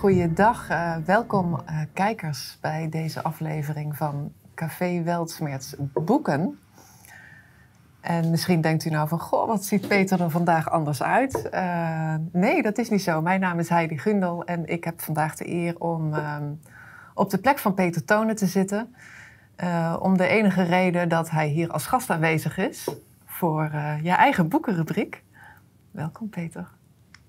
Goeiedag, uh, welkom uh, kijkers bij deze aflevering van Café Weltsmerts Boeken. En misschien denkt u nou van, goh, wat ziet Peter er vandaag anders uit? Uh, nee, dat is niet zo. Mijn naam is Heidi Gundel en ik heb vandaag de eer om um, op de plek van Peter Tonen te zitten. om de enige reden dat hij hier als gast aanwezig is voor je eigen boekenrubriek. Welkom Peter.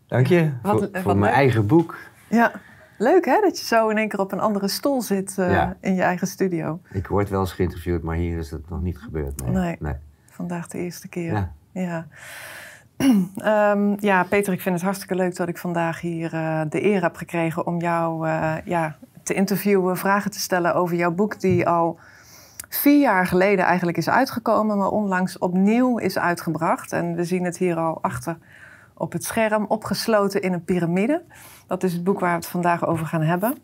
Dank je wat, voor, voor mijn eigen boek. Ja, leuk hè, dat je zo in één keer op een andere stoel zit uh, in je eigen studio. Ik word wel eens geïnterviewd, maar hier is het nog niet gebeurd. Nee, nee. nee. vandaag de eerste keer. Ja. Ja. um, ja, Peter, ik vind het hartstikke leuk dat ik vandaag hier uh, de eer heb gekregen om jou uh, ja, te interviewen, vragen te stellen over jouw boek die al vier jaar geleden eigenlijk is uitgekomen, maar onlangs opnieuw is uitgebracht. En we zien het hier al achter op het scherm, opgesloten in een piramide. Dat is het boek waar we het vandaag over gaan hebben.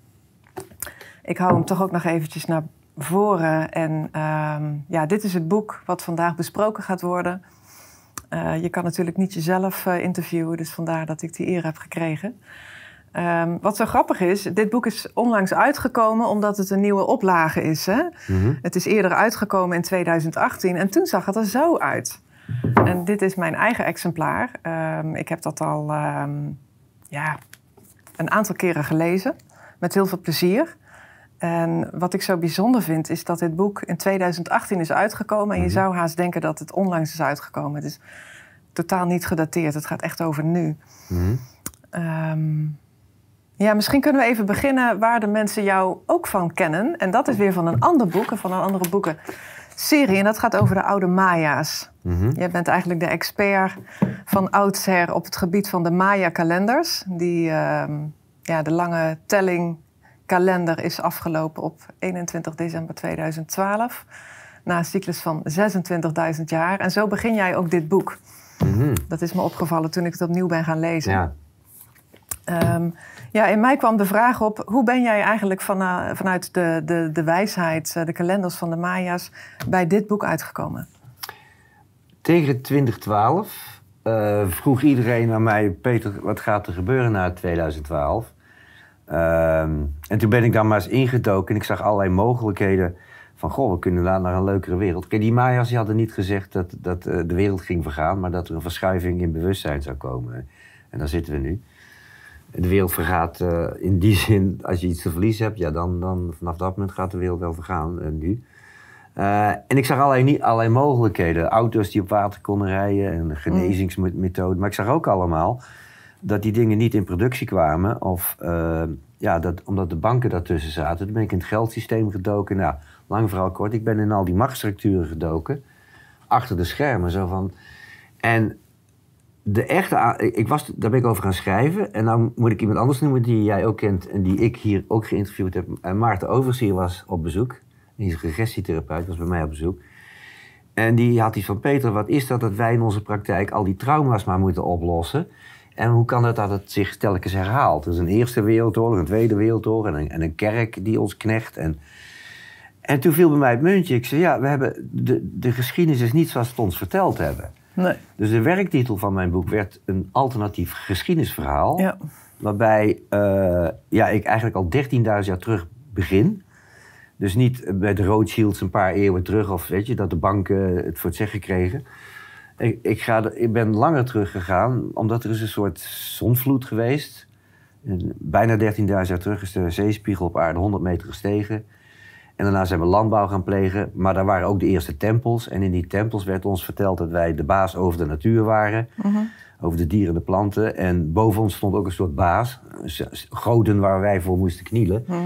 Ik hou hem toch ook nog eventjes naar voren. En ehm, ja, dit is het boek wat vandaag besproken gaat worden. Uh, je kan natuurlijk niet jezelf uh, interviewen, dus vandaar dat ik die eer heb gekregen. Um, wat zo grappig is, dit boek is onlangs uitgekomen omdat het een nieuwe oplage is. Hè? Mm -hmm. Het is eerder uitgekomen in 2018 en toen zag het er zo uit. En dit is mijn eigen exemplaar. Um, ik heb dat al ja, een aantal keren gelezen, met heel veel plezier. En wat ik zo bijzonder vind, is dat dit boek in 2018 is uitgekomen. En je mhm. zou haast denken dat het onlangs is uitgekomen. Het is totaal niet gedateerd. Het gaat echt over nu. Mm um, ja, misschien kunnen we even beginnen waar de mensen jou ook van kennen. En dat is weer van een ander boek, van een andere boeken serie. En dat gaat over de oude Maya's. Mm Jij bent eigenlijk de expert van oudsher op het gebied van de Maya-kalenders. Die, uh, ja, de lange telling kalender is afgelopen op 21 december 2012. Na een cyclus van 26.000 jaar. En zo begin jij ook dit boek. Mm Dat is me opgevallen toen ik het opnieuw ben gaan lezen. Ja. Um, ja, in mij kwam de vraag op: hoe ben jij eigenlijk van, uh, vanuit de, de, de wijsheid, uh, de kalenders van de Maya's, bij dit boek uitgekomen? Tegen 2012 uh, eh, vroeg iedereen aan mij: Peter, wat gaat er gebeuren na 2012? Ehm, en toen ben ik dan maar eens ingedoken en ik zag allerlei mogelijkheden. Van goh, we kunnen naar een leukere wereld. Kijk, die Maya's die hadden niet gezegd dat, dat de wereld ging vergaan, maar dat er een verschuiving in bewustzijn zou komen. En daar zitten we nu de wereld vergaat uh, in die zin, als je iets te verliezen hebt, ja, dan, dan vanaf dat moment gaat de wereld wel vergaan, uh, nu. Uh, en ik zag allerlei, niet, allerlei mogelijkheden. Auto's die op water konden rijden en genezingsmethoden. Maar ik zag ook allemaal dat die dingen niet in productie kwamen. Of ja, dat, omdat de banken daartussen zaten. Toen ben ik in het geldsysteem gedoken. Nou, lang verhaal kort. Ik ben in al die machtsstructuren gedoken. Achter de schermen. Zo van. En de echte, ik was, daar ben ik over gaan schrijven. En dan moet ik iemand anders noemen die jij ook kent en die ik hier ook geïnterviewd heb. En Maarten Overzier was op bezoek. Die is regressietherapeut, was bij mij op bezoek. En die had iets van: Peter, wat is dat dat wij in onze praktijk al die trauma's maar moeten oplossen? En hoe kan het dat het zich telkens herhaalt? Er is een Eerste Wereldoorlog, een Tweede Wereldoorlog en een, en een kerk die ons knecht. En, en toen viel bij mij het muntje. Ik zei: Ja, we hebben de, de geschiedenis is niet zoals ze het ons verteld hebben. Nee. Dus de werktitel van mijn boek werd een alternatief geschiedenisverhaal. Ja. Waarbij uh, ja, ik eigenlijk al 13.000 jaar terug begin. Dus niet bij de Rothschilds een paar eeuwen terug, of weet je, dat de banken het voor het zeggen kregen. Ik, ik, ga, ik ben langer teruggegaan, omdat er is een soort zonvloed geweest. Bijna 13.000 jaar terug is de zeespiegel op aarde 100 meter gestegen. En daarna zijn we landbouw gaan plegen. Maar daar waren ook de eerste tempels. En in die tempels werd ons verteld dat wij de baas over de natuur waren. Mhm. Over de dieren en de planten. En boven ons stond ook een soort baas. Goden waar wij voor moesten knielen. Mhm.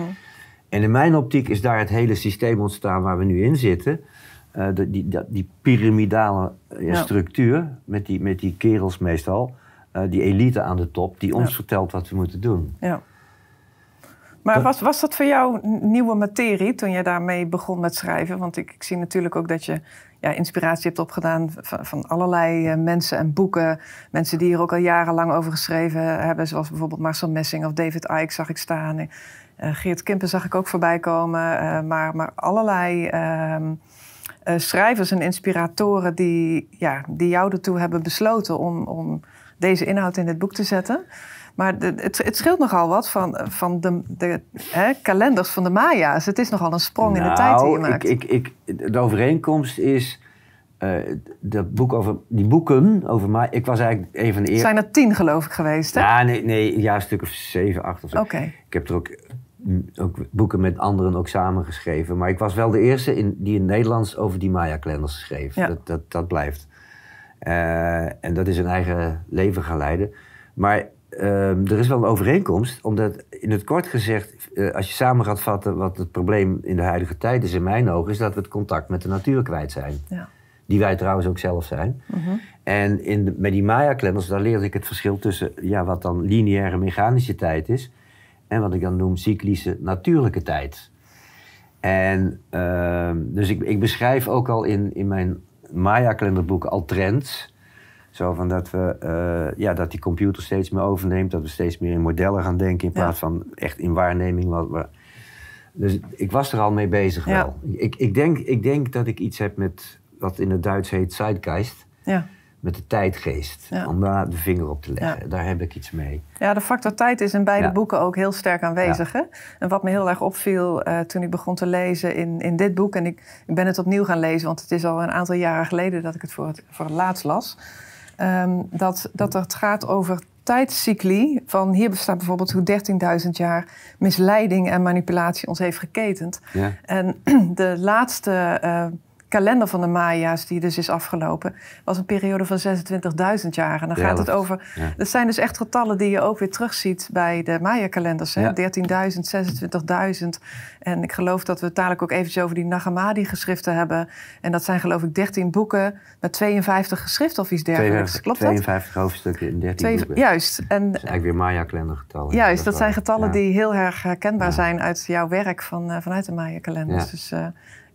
En in mijn optiek is daar het hele systeem ontstaan waar we nu in zitten. Uh, die, die, die, piramidale uh, structuur, met die, met die kerels meestal. Uh, die elite aan de top, die ons ja. vertelt wat we moeten doen. Ja. Maar was, was dat voor jou nieuwe materie toen je daarmee begon met schrijven? Want ik, ik zie natuurlijk ook dat je ja, inspiratie hebt opgedaan van, van allerlei uh, mensen en boeken. Mensen die hier ook al jarenlang over geschreven hebben, zoals bijvoorbeeld Marcel Messing of David Icke zag ik staan. Uh, Geert Kimpen zag ik ook voorbij komen. Uh, maar, maar allerlei ehm, schrijvers en inspiratoren die, ja, die jou ertoe hebben besloten om, om deze inhoud in dit boek te zetten. Maar de, het, het, scheelt nogal wat van, van de, de hè, kalenders van de Maya's. Het is nogal een sprong in de tijd die je nou, maakt. Ik, ik, ik, de overeenkomst is... Uh, dat boek over, die boeken over Maya... Ik was eigenlijk een van de eerste... Zijn er tien geloof ik geweest, hè? Ja, nee, nee ja, een stuk of zeven, acht of zo. Oké. Ik heb er ook, ook boeken met anderen ook samengeschreven. Maar ik was wel de eerste in, die in Nederlands over die Maya-kalenders schreef. Ja. Dat, dat, dat blijft. Uh, en dat is een eigen leven gaan leiden. Maar er is wel een overeenkomst, omdat in het kort gezegd, uh, als je samen gaat vatten wat het probleem in de huidige tijd is, in mijn ogen, is dat we het contact met de natuur kwijt zijn. Ja. Die wij trouwens ook zelf zijn. Mhm. En in de, met die Maya-kalenders, daar leerde ik het verschil tussen ja, wat dan lineaire mechanische tijd is en wat ik dan noem cyclische natuurlijke tijd. En uh, dus ik, ik beschrijf ook al in, in mijn Maya-kalenderboek al trends. Zo van dat, we, uh, ja, dat die computer steeds meer overneemt, dat we steeds meer in modellen gaan denken in plaats van echt in waarneming. Wat we, dus ik was er al mee bezig wel. Ik, ik, denk, ik denk dat ik iets heb met wat in het Duits heet Zeitgeist. Ja. Met de tijdgeest. Om daar de vinger op te leggen. Daar heb ik iets mee. Ja, de factor tijd is in beide boeken ook heel sterk aanwezig. Hè? En wat me heel erg opviel uh, toen ik begon te lezen in, in dit boek. En ik, ik ben het opnieuw gaan lezen, want het is al een aantal jaren geleden dat ik het voor het, voor het laatst las. Um, dat, dat het gaat over tijdscycli. Van hier bestaat bijvoorbeeld hoe 13.000 jaar misleiding en manipulatie ons heeft geketend. Ja. En de laatste uh, kalender van de Maya's, die dus is afgelopen, was een periode van 26.000 jaar. En dan gaat het over. Ja. Dat zijn dus echt getallen die je ook weer terugziet bij de Maya-kalenders: ja. 13.000, 26.000. En ik geloof dat we het dadelijk ook eventjes over die Nagamadi-geschriften hebben. En dat zijn, geloof ik, 13 boeken met 52 geschriften of iets dergelijks. Klopt 52 hoofdstukken in 13 Twee, boeken. Juist. En, dat is eigenlijk weer Maya-kalendergetallen. Juist, dat, zijn getallen die heel erg herkenbaar zijn uit jouw werk van, uh, vanuit de Maya-kalenders. Dus. Uh,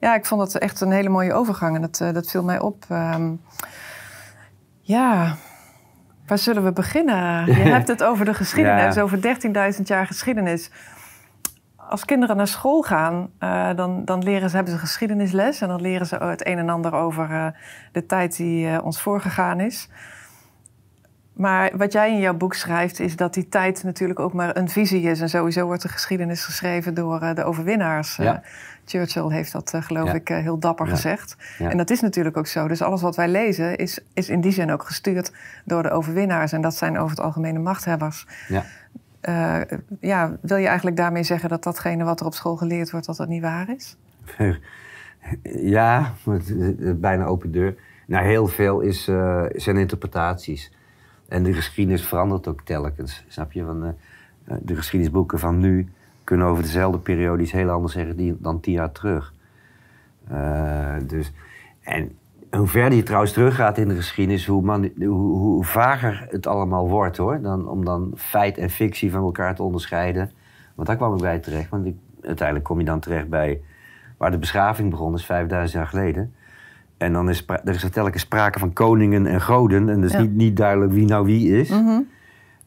ja, ik vond dat echt een hele mooie overgang en dat, uh, dat viel mij op. Um, ja, waar zullen we beginnen? Je hebt het over de geschiedenis, ja. over 13.000 jaar geschiedenis. Als kinderen naar school gaan, uh, dan, dan leren ze, hebben ze geschiedenisles en dan leren ze het een en ander over uh, de tijd die ons voorgegaan is. Maar wat jij in jouw boek schrijft, is dat die tijd natuurlijk ook maar een visie is. En sowieso wordt de geschiedenis geschreven door de overwinnaars. Ja. Churchill heeft dat, uh, geloof ik, heel dapper gezegd. En dat is natuurlijk ook zo. Dus alles wat wij lezen is, is in die zin ook gestuurd door de overwinnaars. En dat zijn over het algemene machthebbers. Ja. Uh, ja, wil je eigenlijk daarmee zeggen dat datgene wat er op school geleerd wordt, dat dat niet waar is? ja, bijna open deur. Nou, heel veel is, zijn interpretaties. En de geschiedenis verandert ook telkens. Snap je? Van, de geschiedenisboeken van nu kunnen over dezelfde periode iets heel anders zeggen dan tien jaar terug. Uh, dus, en hoe verder je trouwens teruggaat in de geschiedenis, hoe, hoe, vager het allemaal wordt hoor. Dan, om dan feit en fictie van elkaar te onderscheiden. Want daar kwam ik bij terecht. Want uiteindelijk kom je dan terecht bij waar de beschaving begon, is 5000 jaar geleden. En dan is er is er telkens sprake van koningen en goden. En dus niet, niet duidelijk wie nou wie is. Mm -hmm.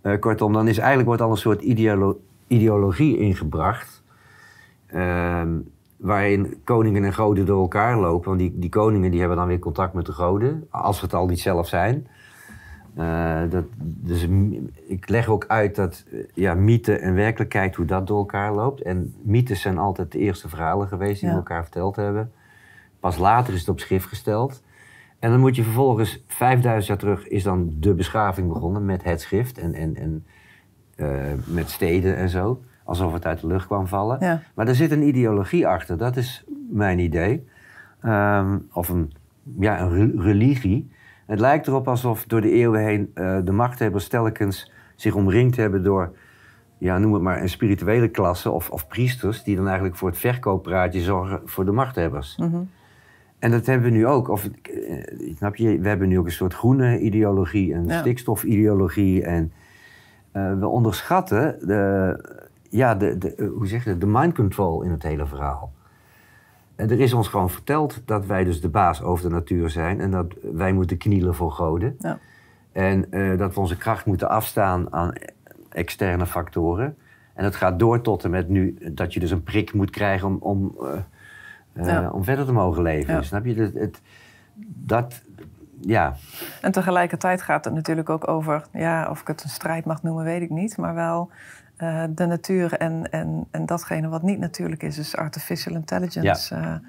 uh, kortom, dan is eigenlijk wordt al een soort ideolo ideologie ingebracht. Ehm, waarin koningen en goden door elkaar lopen. Want die, die koningen die hebben dan weer contact met de goden, als ze het al niet zelf zijn. Uh, dat, dus ik leg ook uit dat uh, ja, mythe en werkelijkheid, hoe dat door elkaar loopt. En mythes zijn altijd de eerste verhalen geweest die we elkaar verteld hebben. Pas later is het op schrift gesteld. En dan moet je vervolgens, 5000 jaar terug, is dan de beschaving begonnen met het schrift. En, en, en uh, met steden en zo. Alsof het uit de lucht kwam vallen. Ja. Maar er zit een ideologie achter, dat is mijn idee. Um, of een, ja, een religie. Het lijkt erop alsof door de eeuwen heen uh, de machthebbers telkens zich omringd hebben door, ja, noem het maar, een spirituele klasse of, of priesters, die dan eigenlijk voor het verkooppraatje zorgen voor de machthebbers. Mm -hmm. En dat hebben we nu ook. Of, uh, snap je, we hebben nu ook een soort groene ideologie, een ja. stikstofideologie en uh, we onderschatten de, ja, de, de, eh, hoe zeg je, de mind control in het hele verhaal. En er is ons gewoon verteld dat wij dus de baas over de natuur zijn en dat wij moeten knielen voor goden. Ja. En uh, dat we onze kracht moeten afstaan aan externe factoren. En dat gaat door tot en met nu dat je dus een prik moet krijgen om, om om verder te mogen leven. Snap je? Het, het, dat, ja. En tegelijkertijd gaat het natuurlijk ook over, ja, of ik het een strijd mag noemen, weet ik niet, maar wel uh, de natuur en, en, en datgene wat niet natuurlijk is, dus artificial intelligence. Ja.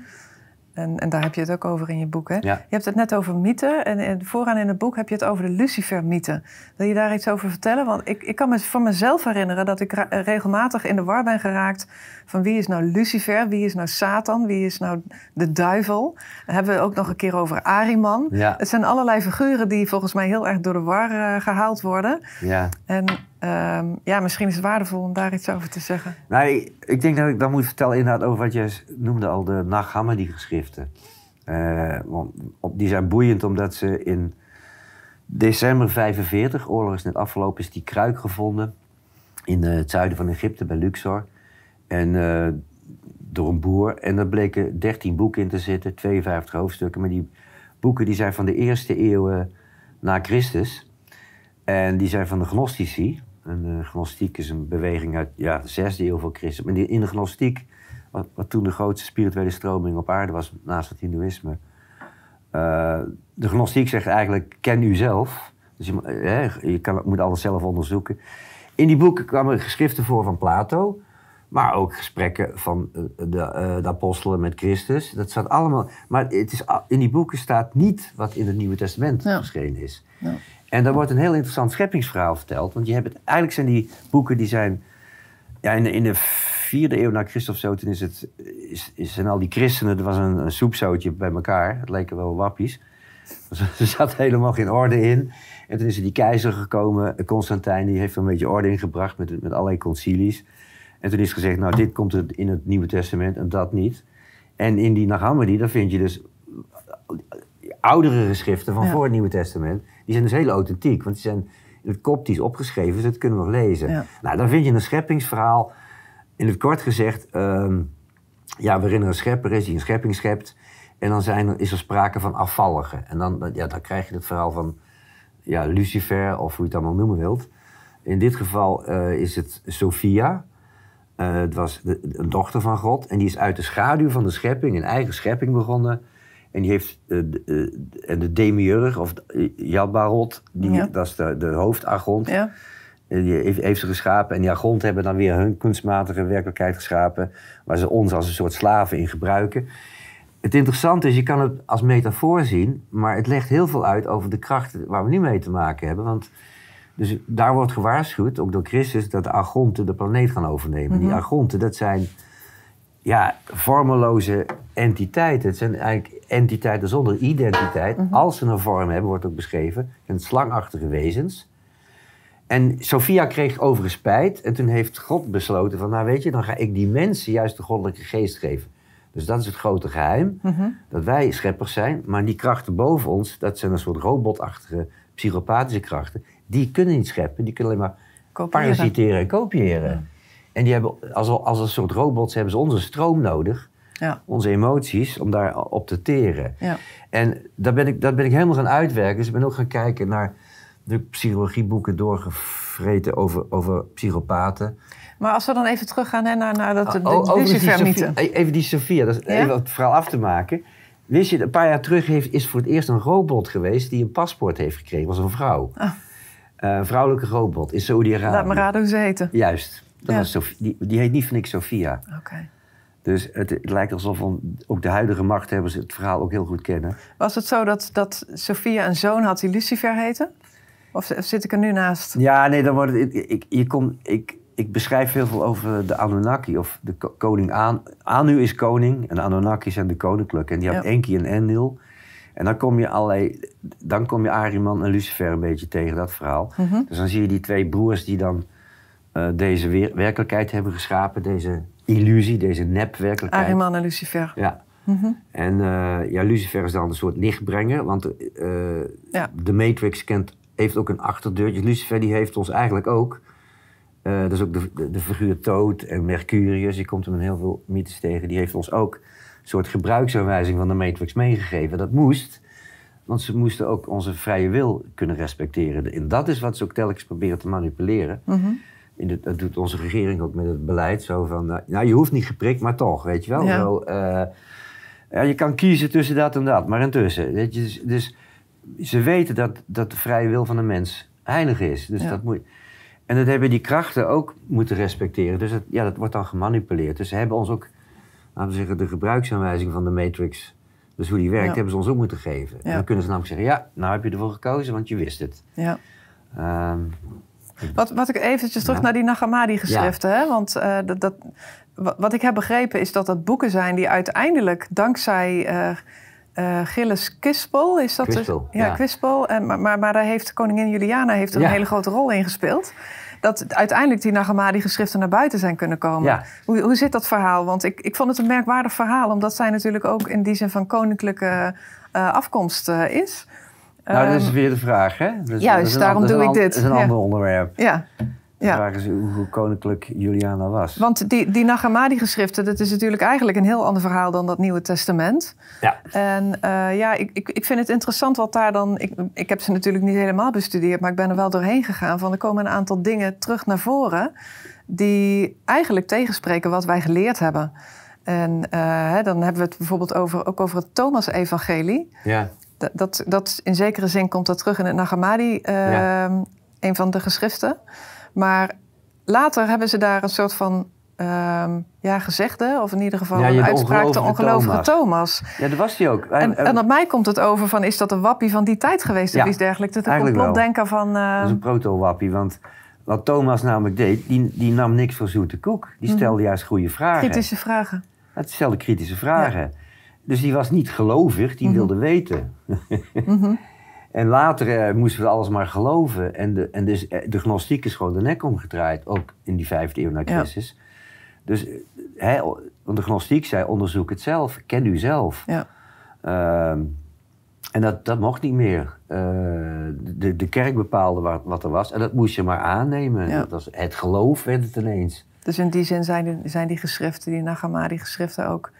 En, en, daar heb je het ook over in je boek. Hè? Ja. Je hebt het net over mythen. En, en, vooraan in het boek heb je het over de Lucifer-mythe. Wil je daar iets over vertellen? Want ik, ik kan me van mezelf herinneren dat ik regelmatig in de war ben geraakt van wie is nou Lucifer, wie is nou Satan, wie is nou de duivel. Dan hebben we ook nog een keer over Ariman. Ja. Het zijn allerlei figuren die volgens mij heel erg door de war uh, gehaald worden. Ja. En Ehm, ja, misschien is het waardevol om daar iets over te zeggen. Nou, ik, denk dat ik dan moet vertellen inderdaad over wat jij noemde al, de Nag Hammadi geschriften. Uh, die zijn boeiend omdat ze in december 45, oorlog is net afgelopen, is die kruik gevonden in het zuiden van Egypte bij Luxor. En uh, door een boer. En daar bleken 13 boeken in te zitten, 52 hoofdstukken. Maar die boeken die zijn van de eerste eeuw na Christus. En die zijn van de Gnostici. En de gnostiek is een beweging uit ja, de zesde eeuw voor Christus. Maar in de gnostiek, wat, wat, toen de grootste spirituele stroming op aarde was, naast het hindoeïsme. Uh, de gnostiek zegt eigenlijk, ken u zelf. Dus je, je kan, moet alles zelf onderzoeken. In die boeken kwamen geschriften voor van Plato. Maar ook gesprekken van eh, de, de, apostelen met Christus. Dat staat allemaal. Maar het is, in die boeken staat niet wat in het Nieuwe Testament geschreven is. Ja. En daar wordt een heel interessant scheppingsverhaal verteld. Want je hebt het, eigenlijk zijn die boeken die zijn. Ja, in, de, in de vierde eeuw na Christus of zo, toen is het, is, is, zijn al die christenen, er was een, een soepzootje bij elkaar. Het leken wel wappies. Er zat helemaal geen orde in. En toen is er die keizer gekomen, Constantijn, die heeft er een beetje orde in gebracht met, met allerlei concilies. En toen is gezegd, nou, dit komt in het Nieuwe Testament en dat niet. En in die Nag Hammadi, daar vind je dus oudere geschriften van voor het Nieuwe Testament. Die zijn dus heel authentiek, want die zijn in het koptisch opgeschreven, dus dat kunnen we nog lezen. Nou, dan vind je een scheppingsverhaal, in het kort gezegd, um, ja, waarin er een schepper is die een schepping schept. En dan zijn er, is er sprake van afvalligen. En dan, ja, dan krijg je het verhaal van ja, Lucifer, of hoe je het allemaal noemen wilt. In dit geval uh, is het Sophia. Uh, het was de, een dochter van God. En die is uit de schaduw van de schepping, een eigen schepping begonnen en die heeft uh, de, uh, de demiurg, of Jadbarot, die, dat is de, de. Ja. Die heeft, heeft, ze geschapen. En die argont hebben dan weer hun kunstmatige werkelijkheid geschapen. Waar ze ons als een soort slaven in gebruiken. Het interessante is, je kan het als metafoor zien. Maar het legt heel veel uit over de krachten waar we nu mee te maken hebben. Want dus daar wordt gewaarschuwd, ook door Christus, dat de argonten de planeet gaan overnemen. Die mhm. argonten, dat zijn ja, vormeloze entiteiten. Het zijn eigenlijk entiteiten zonder identiteit. Mhm. Als ze een vorm hebben, wordt ook beschreven. En slangachtige wezens. En Sophia kreeg overigens spijt. En toen heeft God besloten van, nou weet je, dan ga ik die mensen juist de goddelijke geest geven. Dus dat is het grote geheim. Mhm. Dat wij scheppers zijn, maar die krachten boven ons, dat zijn een soort robotachtige, psychopathische krachten. Die kunnen niet scheppen, die kunnen alleen maar parasiteren en kopiëren. En die hebben, als, als een soort robots hebben ze onze stroom nodig. Ja. Onze emoties, om daar op te teren. Ja. En dat ben, ik, dat ben ik helemaal gaan uitwerken. Dus ik ben ook gaan kijken naar de psychologieboeken doorgevreten over, over psychopaten. Maar als we dan even teruggaan hè, naar, naar dat, de, de, Lucifer Even die Sofia, dat is even het verhaal af te maken. Wist je, een paar jaar terug heeft, is voor het eerst een robot geweest die een paspoort heeft gekregen. was een vrouw. Oh. Uh, een vrouwelijke robot in Saudi-Arabië. Laat me raden hoe ze heten. Juist. Dat was Sofie, die, die heet niet van ik Sophia. Oké. Dus het, het, lijkt alsof ook de huidige machthebbers het verhaal ook heel goed kennen. Was het zo dat, dat Sophia een zoon had die Lucifer heette? Of, zit ik er nu naast? Ja, nee, dan wordt het, ik, je kom, ik, ik beschrijf heel veel over de Anunnaki of de koning An, Anu is koning en de Anunnaki zijn de koninklijke. En die hebben Enki en Enlil. En dan kom je allerlei, dan kom je Ariman en Lucifer een beetje tegen dat verhaal. Mhm. Dus dan zie je die twee broers die dan uh, deze werkelijkheid hebben geschapen, deze illusie, deze nepwerkelijkheid. Ariman en Lucifer. Ja. Mm En uh, ja, Lucifer is dan een soort lichtbrenger, want uh, ja. de Matrix kent, heeft ook een achterdeurtje. Lucifer die heeft ons eigenlijk ook. dat is ook de, de, figuur Toad en Mercurius, die komt hem in heel veel mythes tegen. Die heeft ons ook een soort gebruiksaanwijzing van de Matrix meegegeven. Dat moest, want ze moesten ook onze vrije wil kunnen respecteren. En dat is wat ze ook telkens proberen te manipuleren. Mm dat doet onze regering ook met het beleid. Zo van, uh, nou, je hoeft niet geprikt, maar toch, weet je wel. Zo, uh, Ja, je kan kiezen tussen dat en dat, maar intussen. Weet je, dus, dus ze weten dat, dat de vrije wil van de mens heilig is. Dus dat moet, en dat hebben die krachten ook moeten respecteren. Dus dat, ja, dat wordt dan gemanipuleerd. Dus ze hebben ons ook, laten we zeggen, de gebruiksaanwijzing van de Matrix, dus hoe die werkt, hebben ze ons ook moeten geven. En dan kunnen ze namelijk zeggen, ja, nou heb je ervoor gekozen, want je wist het. Ja. Ehm, wat, wat ik eventjes terug naar die Nagamadi-geschriften. Hè? Want uh, dat, dat, wat ik heb begrepen is dat dat boeken zijn die uiteindelijk dankzij uh, uh, Gilles Quispel, is dat Quispel, ja, ja. Quispel, en, maar, maar, maar daar heeft koningin Juliana heeft er een hele grote rol in gespeeld. Dat uiteindelijk die Nagamadi-geschriften naar buiten zijn kunnen komen. Hoe, hoe zit dat verhaal? Want ik, ik vond het een merkwaardig verhaal, omdat zij natuurlijk ook in die zin van koninklijke afkomst is. Nou, dat is ehm, weer de vraag, hè? Dus, juist, daarom doe ik dit. Dat is een ander onderwerp. Ja. De ja. vraag is hoe koninklijk Juliana was. Want die, die Nagamadi-geschriften, dat is natuurlijk eigenlijk een heel ander verhaal dan dat Nieuwe Testament. Ja. En uh, ja, ik, ik, ik vind het interessant wat daar dan. Ik, ik heb ze natuurlijk niet helemaal bestudeerd, maar ik ben er wel doorheen gegaan. Van er komen een aantal dingen terug naar voren die eigenlijk tegenspreken wat wij geleerd hebben. En uh, hè, dan hebben we het bijvoorbeeld over, ook over het Thomas-evangelie. Ja dat, dat, in zekere zin komt dat terug in het Nagamadi, uh, een van de geschriften. Maar later hebben ze daar een soort van uh, ja, gezegde, of in ieder geval een uitspraak, de ongelovige Thomas. Ja, dat was hij ook. En, en, op mij komt het over van, is dat een wappie van die tijd geweest of iets dergelijks? Dat een complotdenker van... Uh... Dat is een proto-wappie, want wat Thomas namelijk deed, die, die nam niks voor zoete koek. Die mhm. stelde juist goede vragen. Kritische vragen. Het stelde kritische vragen. Dus die was niet gelovig, die mhm. wilde weten. Mhm. En later eh, moesten we alles maar geloven. En, de, en dus, eh, de gnostiek is gewoon de nek omgedraaid, ook in die vijfde eeuw na Christus. Dus hè, want de gnostiek zei, onderzoek het zelf, ken u zelf. Ja. Ehm, en dat, dat mocht niet meer. Uh, de, de kerk bepaalde wat, wat, er was en dat moest je maar aannemen. Ja. Dat was, het geloof werd het ineens. Dus in die zin zijn die, zijn die geschriften, die Nagamadi-geschriften ook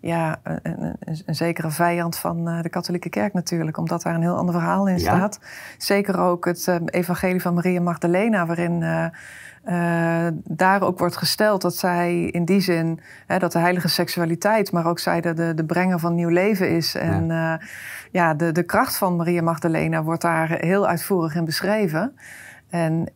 ja, een, een, een, zekere vijand van uh, de katholieke kerk natuurlijk, omdat daar een heel ander verhaal in staat. Zeker ook het uh, evangelie van Maria Magdalena, waarin uh, daar ook wordt gesteld dat zij in die zin, dat de heilige seksualiteit, maar ook zij de, de, de brenger van nieuw leven is. En ja, ja de, de kracht van Maria Magdalena wordt daar heel uitvoerig in beschreven. En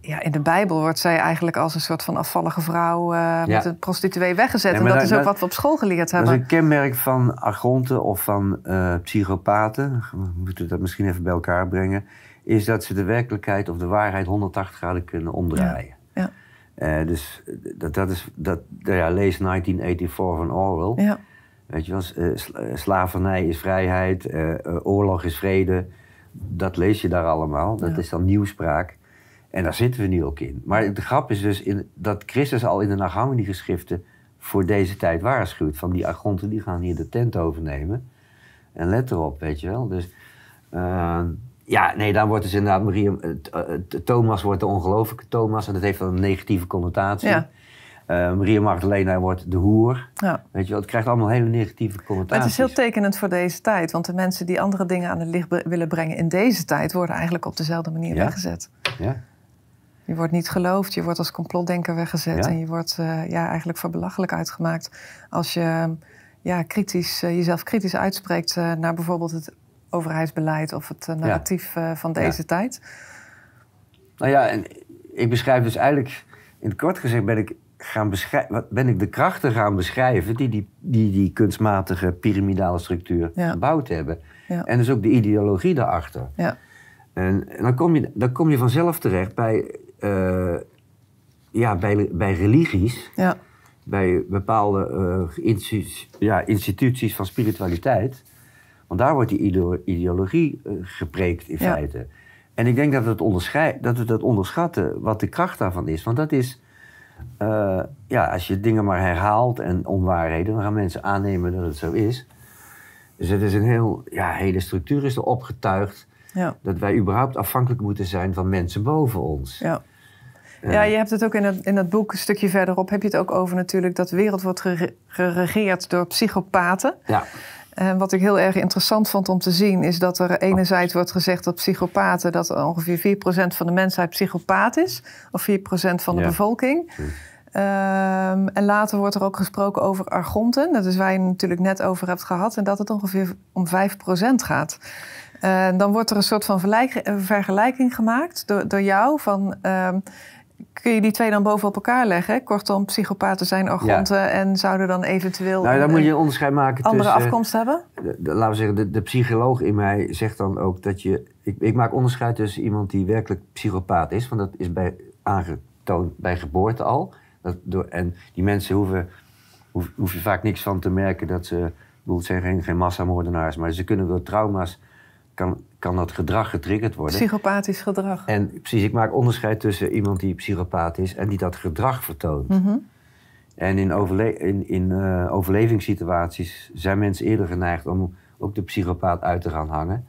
ja, in de Bijbel wordt zij eigenlijk als een soort van afvallige vrouw uh, met een prostituee weggezet. en dat is ook wat we op school geleerd hebben. Dat is een kenmerk van argonten of van uh, psychopaten. We moeten dat misschien even bij elkaar brengen. Is dat ze de werkelijkheid of de waarheid 180 graden kunnen omdraaien. Ja. Uh, dus dat, dat is, dat, ja, lees 1984 van Orwell. Ja. Weet je wel, slavernij is vrijheid, oorlog is vrede dat lees je daar allemaal. Dat is dan nieuwspraak. En daar zitten we nu ook in. Maar de grap is dus in, dat Christus al in de Nagamadi-geschriften voor deze tijd waarschuwt. Van die argonten die gaan hier de tent overnemen. En let erop, weet je wel. Dus uh, ja, nee, dan wordt dus inderdaad Maria, uh, Thomas wordt de ongelooflijke Thomas. En dat heeft dan een negatieve connotatie. Ja. Uh, Maria Magdalena wordt de hoer. Ja. Weet je wel, het krijgt allemaal hele negatieve. Maar het is heel tekenend voor deze tijd. Want de mensen die andere dingen aan het licht willen brengen in deze tijd... worden eigenlijk op dezelfde manier weggezet. Ja. Je wordt niet geloofd, je wordt als complotdenker weggezet... en je wordt uh, ja, eigenlijk voor belachelijk uitgemaakt... als je ja, kritisch, uh, jezelf kritisch uitspreekt naar bijvoorbeeld het overheidsbeleid... of het narratief van deze tijd. Nou ja, en ik beschrijf dus eigenlijk... In het kort gezegd ben ik gaan beschrijven, ben ik de krachten gaan beschrijven die die, die, die kunstmatige piramidale structuur gebouwd hebben. Ja. En dus ook de ideologie daarachter. Ja. En, en, dan, kom je, dan kom je vanzelf terecht bij, uh, ja, bij, bij religies, ja. bij bepaalde uh, instituties, ja, instituties van spiritualiteit. Want daar wordt die ideologie uh, gepreekt in feite. En ik denk dat we, het dat we dat onderschatten wat de kracht daarvan is. Want dat is uh, ja, als je dingen maar herhaalt en onwaarheden, dan gaan mensen aannemen dat het zo is. Dus het is een heel, ja, hele structuur is er opgetuigd. Ja. Dat wij überhaupt afhankelijk moeten zijn van mensen boven ons. Ja. Uh, ja, je hebt het ook in het, in het boek, een stukje verderop, heb je het ook over natuurlijk dat de wereld wordt geregeerd door psychopaten. Ja. En wat ik heel erg interessant vond om te zien, is dat er enerzijds wordt gezegd dat psychopaten, dat ongeveer 4% van de mensheid psychopaat is, of 4% van de bevolking. Ehm, en later wordt er ook gesproken over argonten. Dat is waar je het natuurlijk net over hebt gehad. En dat het ongeveer om 5% gaat. Uh, dan wordt er een soort van vergelijking gemaakt door, door jou. Van, ehm, kun je die twee dan bovenop elkaar leggen? Kortom, psychopaten zijn argonten en zouden dan eventueel. Nou, dan moet je een onderscheid maken andere tussen. afkomst hebben? De, laten we zeggen, de, de, psycholoog in mij zegt dan ook dat je. Ik, ik maak onderscheid tussen iemand die werkelijk psychopaat is, want dat is bij, aangetoond bij geboorte al. Dat door, en die mensen hoeven, hoef, hoef, je vaak niks van te merken dat ze. het zijn geen, geen massamoordenaars, maar ze kunnen door trauma's. Kan, kan dat gedrag getriggerd worden. Psychopathisch gedrag. En precies, ik maak onderscheid tussen iemand die psychopaat is en die dat gedrag vertoont. Mhm. En in, overle in, in uh, overlevingssituaties zijn mensen eerder geneigd om ook de psychopaat uit te gaan hangen.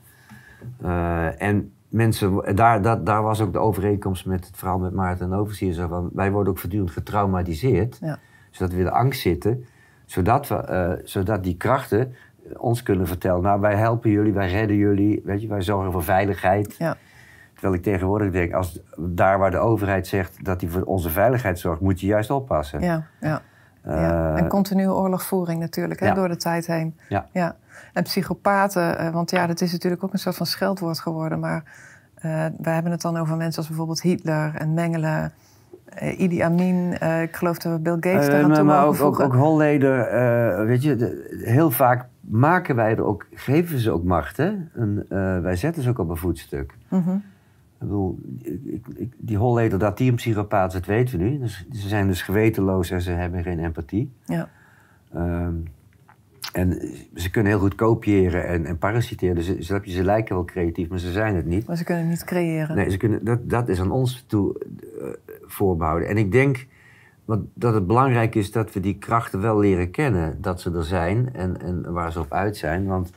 Uh, en mensen, daar, dat, daar was ook de overeenkomst met het verhaal met Maarten en Overzier. Zo van, wij worden ook voortdurend getraumatiseerd, ja. zodat we in de angst zitten, zodat, we, uh, zodat die krachten ons kunnen vertellen, nou wij helpen jullie, wij redden jullie, weet je, wij zorgen voor veiligheid. Ja. Terwijl ik tegenwoordig denk, als daar waar de overheid zegt dat hij voor onze veiligheid zorgt, moet je juist oppassen. Ja, ja. ja. En continue oorlogvoering natuurlijk, hè, door de tijd heen. Ja. ja. En psychopaten, uh, want ja, dat is natuurlijk ook een soort van scheldwoord geworden. Maar uh, we hebben het dan over mensen als bijvoorbeeld Hitler en Mengele. Uh, Idi Amin, ik geloof dat we Bill Gates daar aan toe Maar ook, ook, ook Holleder, weet je, de, heel vaak maken wij er ook, geven ze ook macht. Hè? En, wij zetten ze ook op een voetstuk. Mm Ik bedoel, die Holleder, dat die een psychopaat is, dat weten we nu. Dus, ze zijn dus gewetenloos en ze hebben geen empathie. Ja. Um, en ze kunnen heel goed kopiëren en, en parasiteren. Dus je, ze lijken wel creatief, maar ze zijn het niet. Maar ze kunnen niet creëren. Nee, ze kunnen, dat, dat is aan ons toe uh, voorbehouden. En ik denk wat, dat het belangrijk is dat we die krachten wel leren kennen. Dat ze er zijn en, en waar ze op uit zijn. Want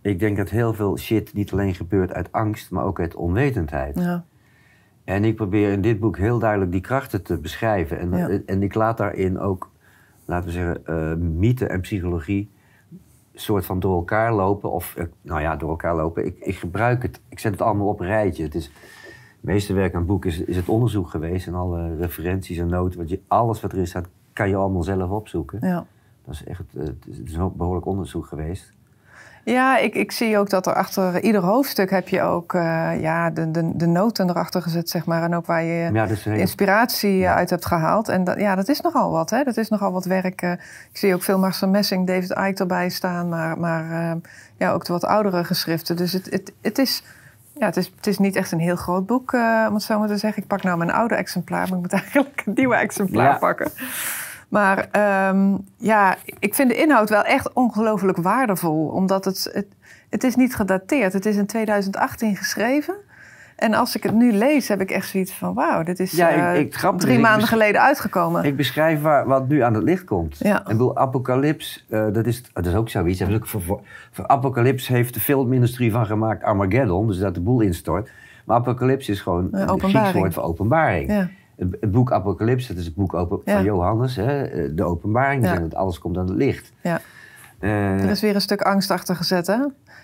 ik denk dat heel veel shit niet alleen gebeurt uit angst, maar ook uit onwetendheid. Ja. En ik probeer in dit boek heel duidelijk die krachten te beschrijven. En, en ik laat daarin ook laten we zeggen, uh, mythe en psychologie soort van door elkaar lopen. Of, uh, nou ja, door elkaar lopen. Ik, ik gebruik het, ik zet het allemaal op een rijtje. Het is, meeste werk aan het boek is, is het onderzoek geweest. En alle referenties en noten. Wat je, alles wat erin staat, kan je allemaal zelf opzoeken. Ja. Dat is echt het is een behoorlijk onderzoek geweest. Ja, ik, ik zie ook dat er achter ieder hoofdstuk heb je ook uh, ja, de, de, de noten erachter gezet, zeg maar. En ook waar je ja, inspiratie eh, uit hebt gehaald. En dat, ja, dat is nogal wat, hè. Dat is nogal wat werk. Uh, ik zie ook veel Marcel Messing, David Icke erbij staan. Maar, maar ja, ook de wat oudere geschriften. Dus het, het, het is... Ja, het is, het is niet echt een heel groot boek, uh, om het zo maar te zeggen. Ik pak nou mijn oude exemplaar, maar ik moet eigenlijk een nieuwe exemplaar pakken. Maar um, ja, ik vind de inhoud wel echt ongelooflijk waardevol. Omdat het, het, het is niet gedateerd. Het is in 2018 geschreven. En als ik het nu lees, heb ik echt zoiets van... wauw, dit is ja, ik, eh, drie maanden geleden uitgekomen. Ik beschrijf waar, wat nu aan het licht komt. Ja. Ik bedoel, Apocalypse, uh, dat, is, dat is ook zoiets. Ook voor, voor, voor Apocalypse heeft de filmindustrie van gemaakt Armageddon. Dus dat de boel instort. Maar Apocalypse is gewoon een Grieks woord voor openbaring. Ja het, boek Apocalypse, dat is het boek open, van Johannes, hè, eh, de openbaring, ja. dat alles komt aan het licht. Ja. Uh, er is weer een stuk angst achter gezet, hè?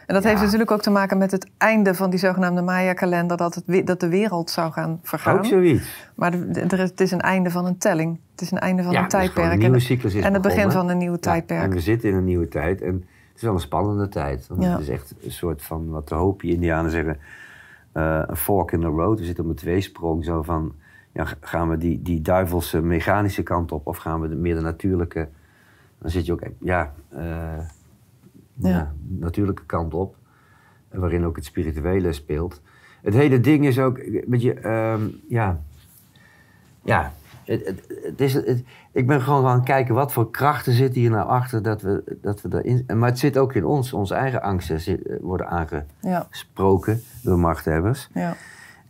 En dat heeft natuurlijk ook te maken met het einde van die zogenaamde Maya-kalender, dat, het, dat de wereld zou gaan vergaan. Ook zoiets. Maar er, het is een einde van een telling. Het is een einde van een tijdperk. Een nieuwe cyclus is En het begin van een nieuwe tijdperk. en we zitten in een nieuwe tijd. En het is wel een spannende tijd. Want Het is echt een soort van, wat de Hopi-Indianen zeggen, uh, een fork in the road. We zitten op een tweesprong, zo van ja, gaan we die, die duivelse mechanische kant op of gaan we de, meer de natuurlijke, dan zit je ook ja, uh, ja. natuurlijke kant op, waarin ook het spirituele speelt. Het hele ding is ook, weet je, um, ja, ja, het, het, het is, ik ben gewoon gaan kijken wat voor krachten zitten hier nou achter dat we, dat we daarin. Maar het zit ook in ons, onze eigen angsten worden aangesproken ja. door machthebbers. Ja.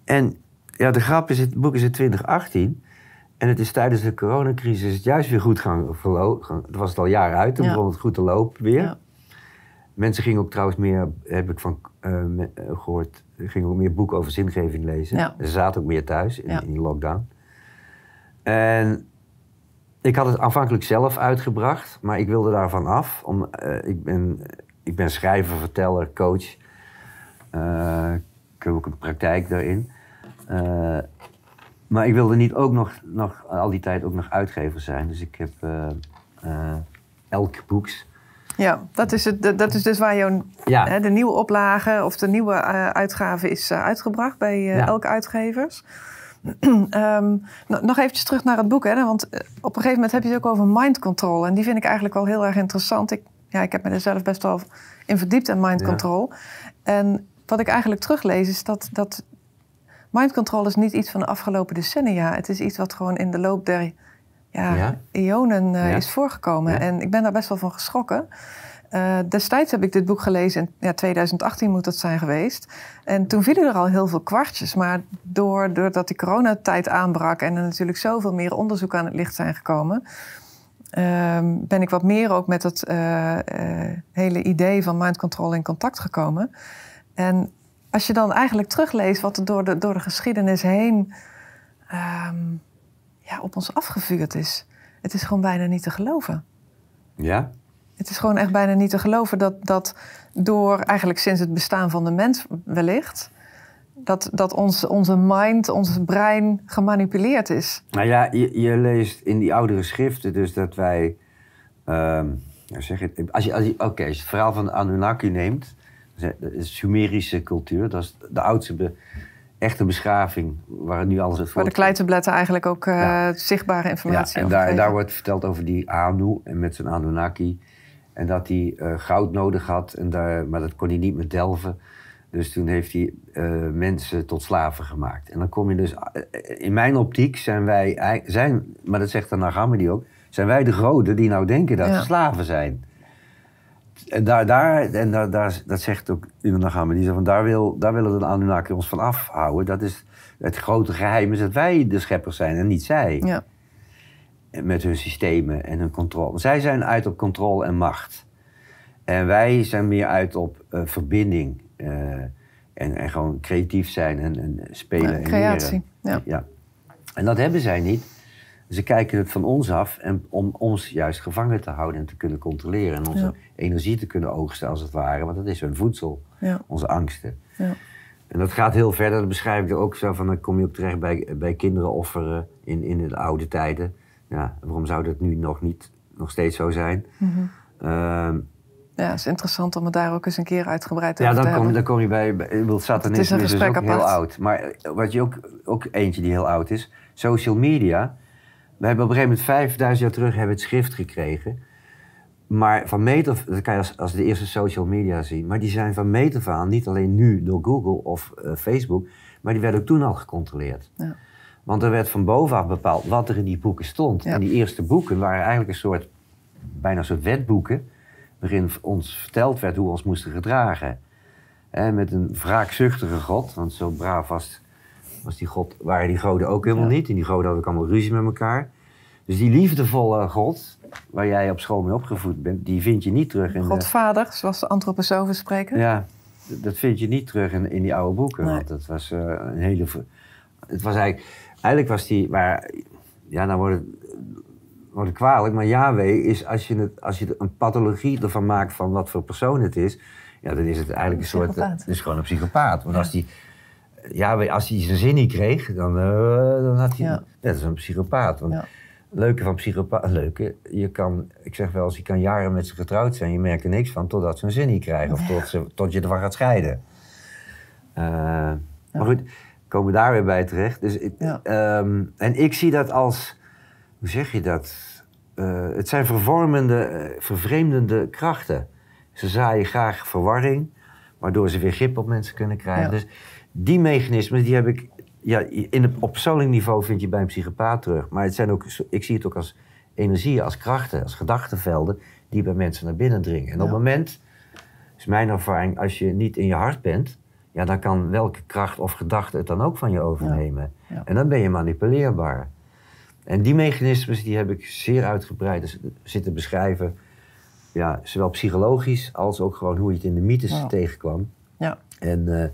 En ja, de grap is, het boek is in 2018. En het is tijdens de coronacrisis het juist weer goed gaan verlopen. Het was het al jaren uit, toen begon het goed te lopen weer. Ja. Mensen gingen ook trouwens meer, heb ik van uh, gehoord, gingen ook meer boeken over zingeving lezen. Ze zaten ook meer thuis in, in lockdown. En ik had het aanvankelijk zelf uitgebracht, maar ik wilde daarvan af. Om, uh, ik, ben, ik ben schrijver, verteller, coach. Uh, ik heb ook een praktijk daarin. Maar ik wilde niet ook nog, nog al die tijd ook nog uitgever zijn. Dus ik heb elk boeks ja, dat is, het, dat is dus waar jouw, hè, de nieuwe oplage of de nieuwe uh, uitgave is uh, uitgebracht bij uh, elke uitgevers. um, nog eventjes terug naar het boek, hè, want op een gegeven moment heb je het ook over mind control. En die vind ik eigenlijk wel heel erg interessant. Ik, ja, ik heb me er zelf best wel in verdiept in mind control. En wat ik eigenlijk teruglees is dat, dat mind control is niet iets van de afgelopen decennia. Het is iets wat gewoon in de loop der ja, ja. eonen uh, is voorgekomen. En ik ben daar best wel van geschrokken. Uh, destijds heb ik dit boek gelezen, in ja, 2018 moet dat zijn geweest. En toen vielen er al heel veel kwartjes. Maar door, doordat die coronatijd aanbrak en er natuurlijk zoveel meer onderzoek aan het licht zijn gekomen, uh, ben ik wat meer ook met het uh, hele idee van mind control in contact gekomen. En als je dan eigenlijk terugleest wat er door de, door de geschiedenis heen um, ja, op ons afgevuurd is. Het is gewoon bijna niet te geloven. Ja? Het is gewoon echt bijna niet te geloven dat, dat door eigenlijk sinds het bestaan van de mens wellicht... dat, dat ons, onze mind, ons brein gemanipuleerd is. Nou ja, je, je leest in die oudere schriften dus dat wij... Uh, zeg het, als je, als je, Oké, als je het verhaal van de Anunnaki neemt... Dat is Sumerische cultuur, dat is de oudste echte beschaving, waar nu alles het Waar de kleitabletten eigenlijk ook uh, zichtbare informatie ja, en daar, daar, wordt verteld over die Anu en met zijn Anunnaki. En dat hij uh, goud nodig had, en daar, maar dat kon hij niet meer delven. Dus toen heeft hij uh, mensen tot slaven gemaakt. En dan kom je dus... In mijn optiek zijn wij... Zijn, maar dat zegt de Nagamedi ook... Zijn wij de groten die nou denken dat ja. ze slaven zijn. En, daar, daar, en daar, daar, dat zegt ook Una gaan die van daar, wil, daar willen de Anunnaki ons van afhouden. Dat is het grote geheim is dat wij de scheppers zijn en niet zij. Ja. Met hun systemen en hun controle. Zij zijn uit op controle en macht. En wij zijn meer uit op uh, verbinding. Uh, en, en gewoon creatief zijn en, en spelen ja, en creatie, ja. ja. En dat hebben zij niet. Ze kijken het van ons af en om ons juist gevangen te houden en te kunnen controleren. En onze energie te kunnen oogsten, als het ware. Want dat is hun voedsel, ja. onze angsten. Ja. En dat gaat heel verder. Dat beschrijf ik er ook zo van. Dan kom je ook terecht bij, bij kinderen offeren in, in de oude tijden. Ja, waarom zou dat nu nog niet nog steeds zo zijn? Mm -hmm. ja, het is interessant om het daar ook eens een keer uitgebreid over ja, te hebben. Ja, dan kom je bij... bij satanisme is, is dus ook heel oud. Maar wat je ook, ook eentje die heel oud is... Social media we hebben op een gegeven moment, 5000 jaar terug, hebben het schrift gekregen. Maar van meet af, dat kan je als, als de eerste social media zien. Maar die zijn van meet af aan, niet alleen nu door Google of uh, Facebook, maar die werden ook toen al gecontroleerd. Ja. Want er werd van bovenaf bepaald wat er in die boeken stond. En die eerste boeken waren eigenlijk een soort, bijna een soort wetboeken, waarin ons verteld werd hoe we ons moesten gedragen. En met een wraakzuchtige God, want zo braaf was was die God, waren die goden ook helemaal niet. En die goden hadden ook allemaal ruzie met elkaar. Dus die liefdevolle God, waar jij op school mee opgevoed bent, die vind je niet terug in Godvader, zoals de antroposofen spreken. Ja, dat vind je niet terug in, in die oude boeken. Want dat was uh, een hele... Het was eigenlijk... Eigenlijk was die... Maar, ja, nou wordt het, wordt het kwalijk, maar Yahweh is als je, het, als je een pathologie ervan maakt van wat voor persoon het is, ja, dan is het eigenlijk een, soort. Het is gewoon een psychopaat. Want als die ja, als hij zijn zin niet kreeg, dan, uh, dan had hij... Ja. Dat is een psychopaat. Want leuke van psychopaat... Leuke, je kan... Ik zeg wel eens, je kan jaren met ze getrouwd zijn. Je merkt er niks van totdat ze een zin niet krijgen. Of tot, ze, tot je ervan gaat scheiden. Uh, maar goed, komen daar weer bij terecht. Dus, um, en ik zie dat als... Hoe zeg je dat? Uh, het zijn vervormende, vervreemdende krachten. Ze zaaien graag verwarring, waardoor ze weer grip op mensen kunnen krijgen. Dus die mechanismen, die heb ik... Ja, in het, op persoonlijk niveau vind je bij een psychopaat terug. Maar het zijn ook, ik zie het ook als energieën, als krachten, als gedachtenvelden... die bij mensen naar binnen dringen. En op het moment, is mijn ervaring, als je niet in je hart bent... ja, dan kan welke kracht of gedachte het dan ook van je overnemen. En dan ben je manipuleerbaar. En die mechanismes die heb ik zeer uitgebreid dus zitten beschrijven. Ja, zowel psychologisch als ook gewoon hoe je het in de mythes tegenkwam. Ja. En... Uh,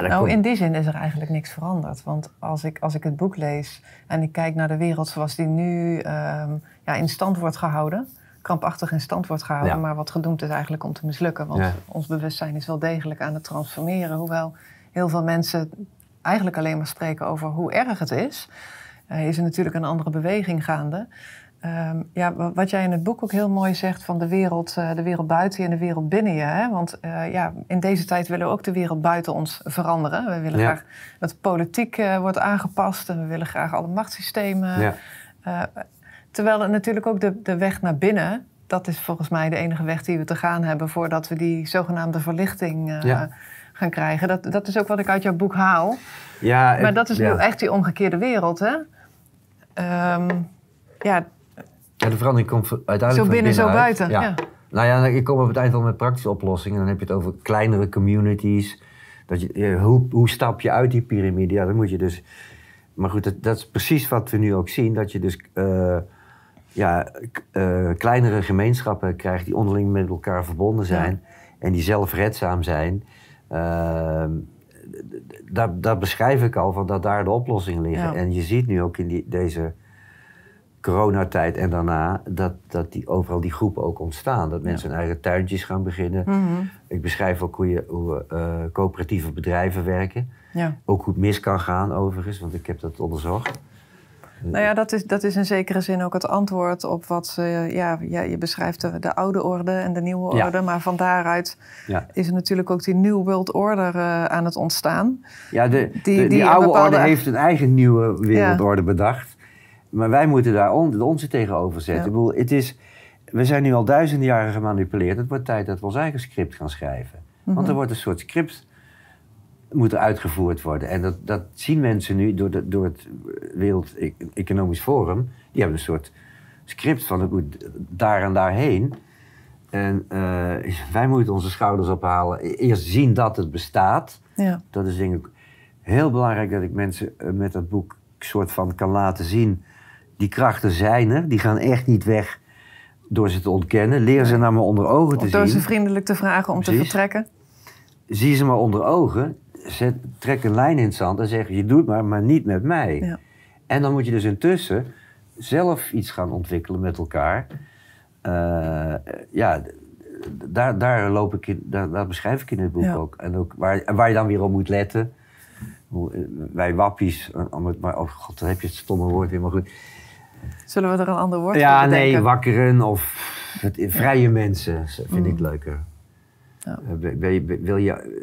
nou, in die zin is er eigenlijk niks veranderd. Want als ik, als ik het boek lees en ik kijk naar de wereld zoals die nu ehm, ja, in stand wordt gehouden, krampachtig in stand wordt gehouden, maar wat gedoemd is eigenlijk om te mislukken. Want ons bewustzijn is wel degelijk aan het transformeren. Hoewel heel veel mensen eigenlijk alleen maar spreken over hoe erg het is, uh, is er natuurlijk een andere beweging gaande. Ehm, ja, wat jij in het boek ook heel mooi zegt van de wereld, uh, de wereld buiten je en de wereld binnen je. Hè? Want uh, ja, in deze tijd willen we ook de wereld buiten ons veranderen. We willen graag dat de politiek uh, wordt aangepast en we willen graag alle machtssystemen. Ja. terwijl natuurlijk ook de, de weg naar binnen, dat is volgens mij de enige weg die we te gaan hebben voordat we die zogenaamde verlichting ja. gaan krijgen. Dat, dat is ook wat ik uit jouw boek haal. Ja, maar dat is nu echt die omgekeerde wereld, hè? Um, ja, ja, de verandering komt uiteindelijk Zo binnen, zo buiten. Ja. Nou ja, ik kom op het eind wel met praktische oplossingen. Dan heb je het over kleinere communities. Dat je, hoe, hoe stap je uit die piramide? Ja, dan moet je dus... Maar goed, dat, dat is precies wat we nu ook zien. Dat je dus uh, ja, uh, kleinere gemeenschappen krijgt die onderling met elkaar verbonden zijn. En die zelfredzaam zijn. Uh, daar, daar beschrijf ik al, van dat daar de oplossingen liggen. En je ziet nu ook in die, deze coronatijd en daarna, dat, dat die, overal die groepen ook ontstaan. Dat mensen hun eigen tuintjes gaan beginnen. Mhm. Ik beschrijf ook hoe, je, hoe uh, coöperatieve bedrijven werken. Ja. Ook hoe het mis kan gaan overigens, want ik heb dat onderzocht. Nou ja, dat is, dat is in zekere zin ook het antwoord op wat ze. Ja, ja, je beschrijft de, de oude orde en de nieuwe orde. Maar van daaruit is er natuurlijk ook die New World Order uh, aan het ontstaan. Ja, de, die, die, die oude orde heeft een eigen nieuwe wereldorde bedacht. Maar wij moeten daar on, onze tegenover zetten. Ik bedoel, het is, we zijn nu al duizenden jaren gemanipuleerd. Het wordt tijd dat we ons eigen script gaan schrijven. Want er mhm. wordt een soort script moet er uitgevoerd worden. En dat, dat zien mensen nu door, de, door het Wereld Economisch Forum. Die hebben een soort script van het moet daar en daarheen. En uh, wij moeten onze schouders ophalen. Eerst zien dat het bestaat. Ja. Dat is denk ik heel belangrijk dat ik mensen eh, met dat boek soort van kan laten zien die krachten zijn er, die gaan echt niet weg door ze te ontkennen. Leer ze naar me onder ogen te zien. Door ze vriendelijk te vragen om te vertrekken. Zie ze maar onder ogen. Zet, trek een lijn in het zand en zeg je doet maar, maar niet met mij. Ja. En dan moet je dus intussen zelf iets gaan ontwikkelen met elkaar. Uh, ja, daar, daar, loop ik in, daar, daar beschrijf ik in het boek ook. En ook waar, waar je dan weer op moet letten. Wij wappies, maar oh god, dan heb je het stomme woord weer, maar goed. Zullen we er een ander woord ja, voor Ja, nee, wakkeren of het, vrije mensen vind ik mm. leuker. Ja. Uh, wil, wil je,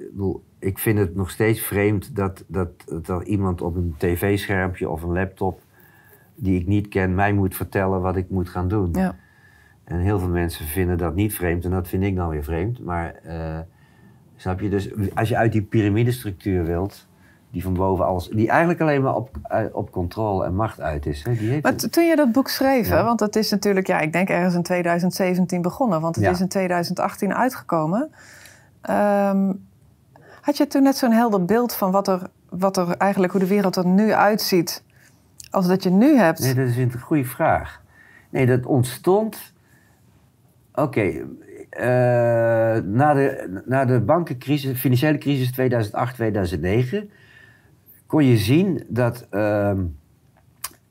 ik vind het nog steeds vreemd dat, dat, dat iemand op een tv-schermpje of een laptop die ik niet ken, mij moet vertellen wat ik moet gaan doen. Ja. En heel veel mensen vinden dat niet vreemd en dat vind ik dan weer vreemd. Maar uh, snap je, dus als je uit die piramidestructuur wilt, die van boven alles, die eigenlijk alleen maar op, eh, op controle en macht uit is. Hè? Die heeft maar toen je dat boek schreef, want dat is natuurlijk, ja, ik denk ergens in 2017 begonnen, want het is in 2018 uitgekomen. Um, had je toen net zo'n helder beeld van wat er, wat er eigenlijk, hoe de wereld er nu uitziet, als dat je nu hebt? Nee, dat is een goede vraag. Nee, dat ontstond. Oké, uh, na, de, na de bankencrisis, financiële crisis 2008, 2009 kon je zien dat, uh, laten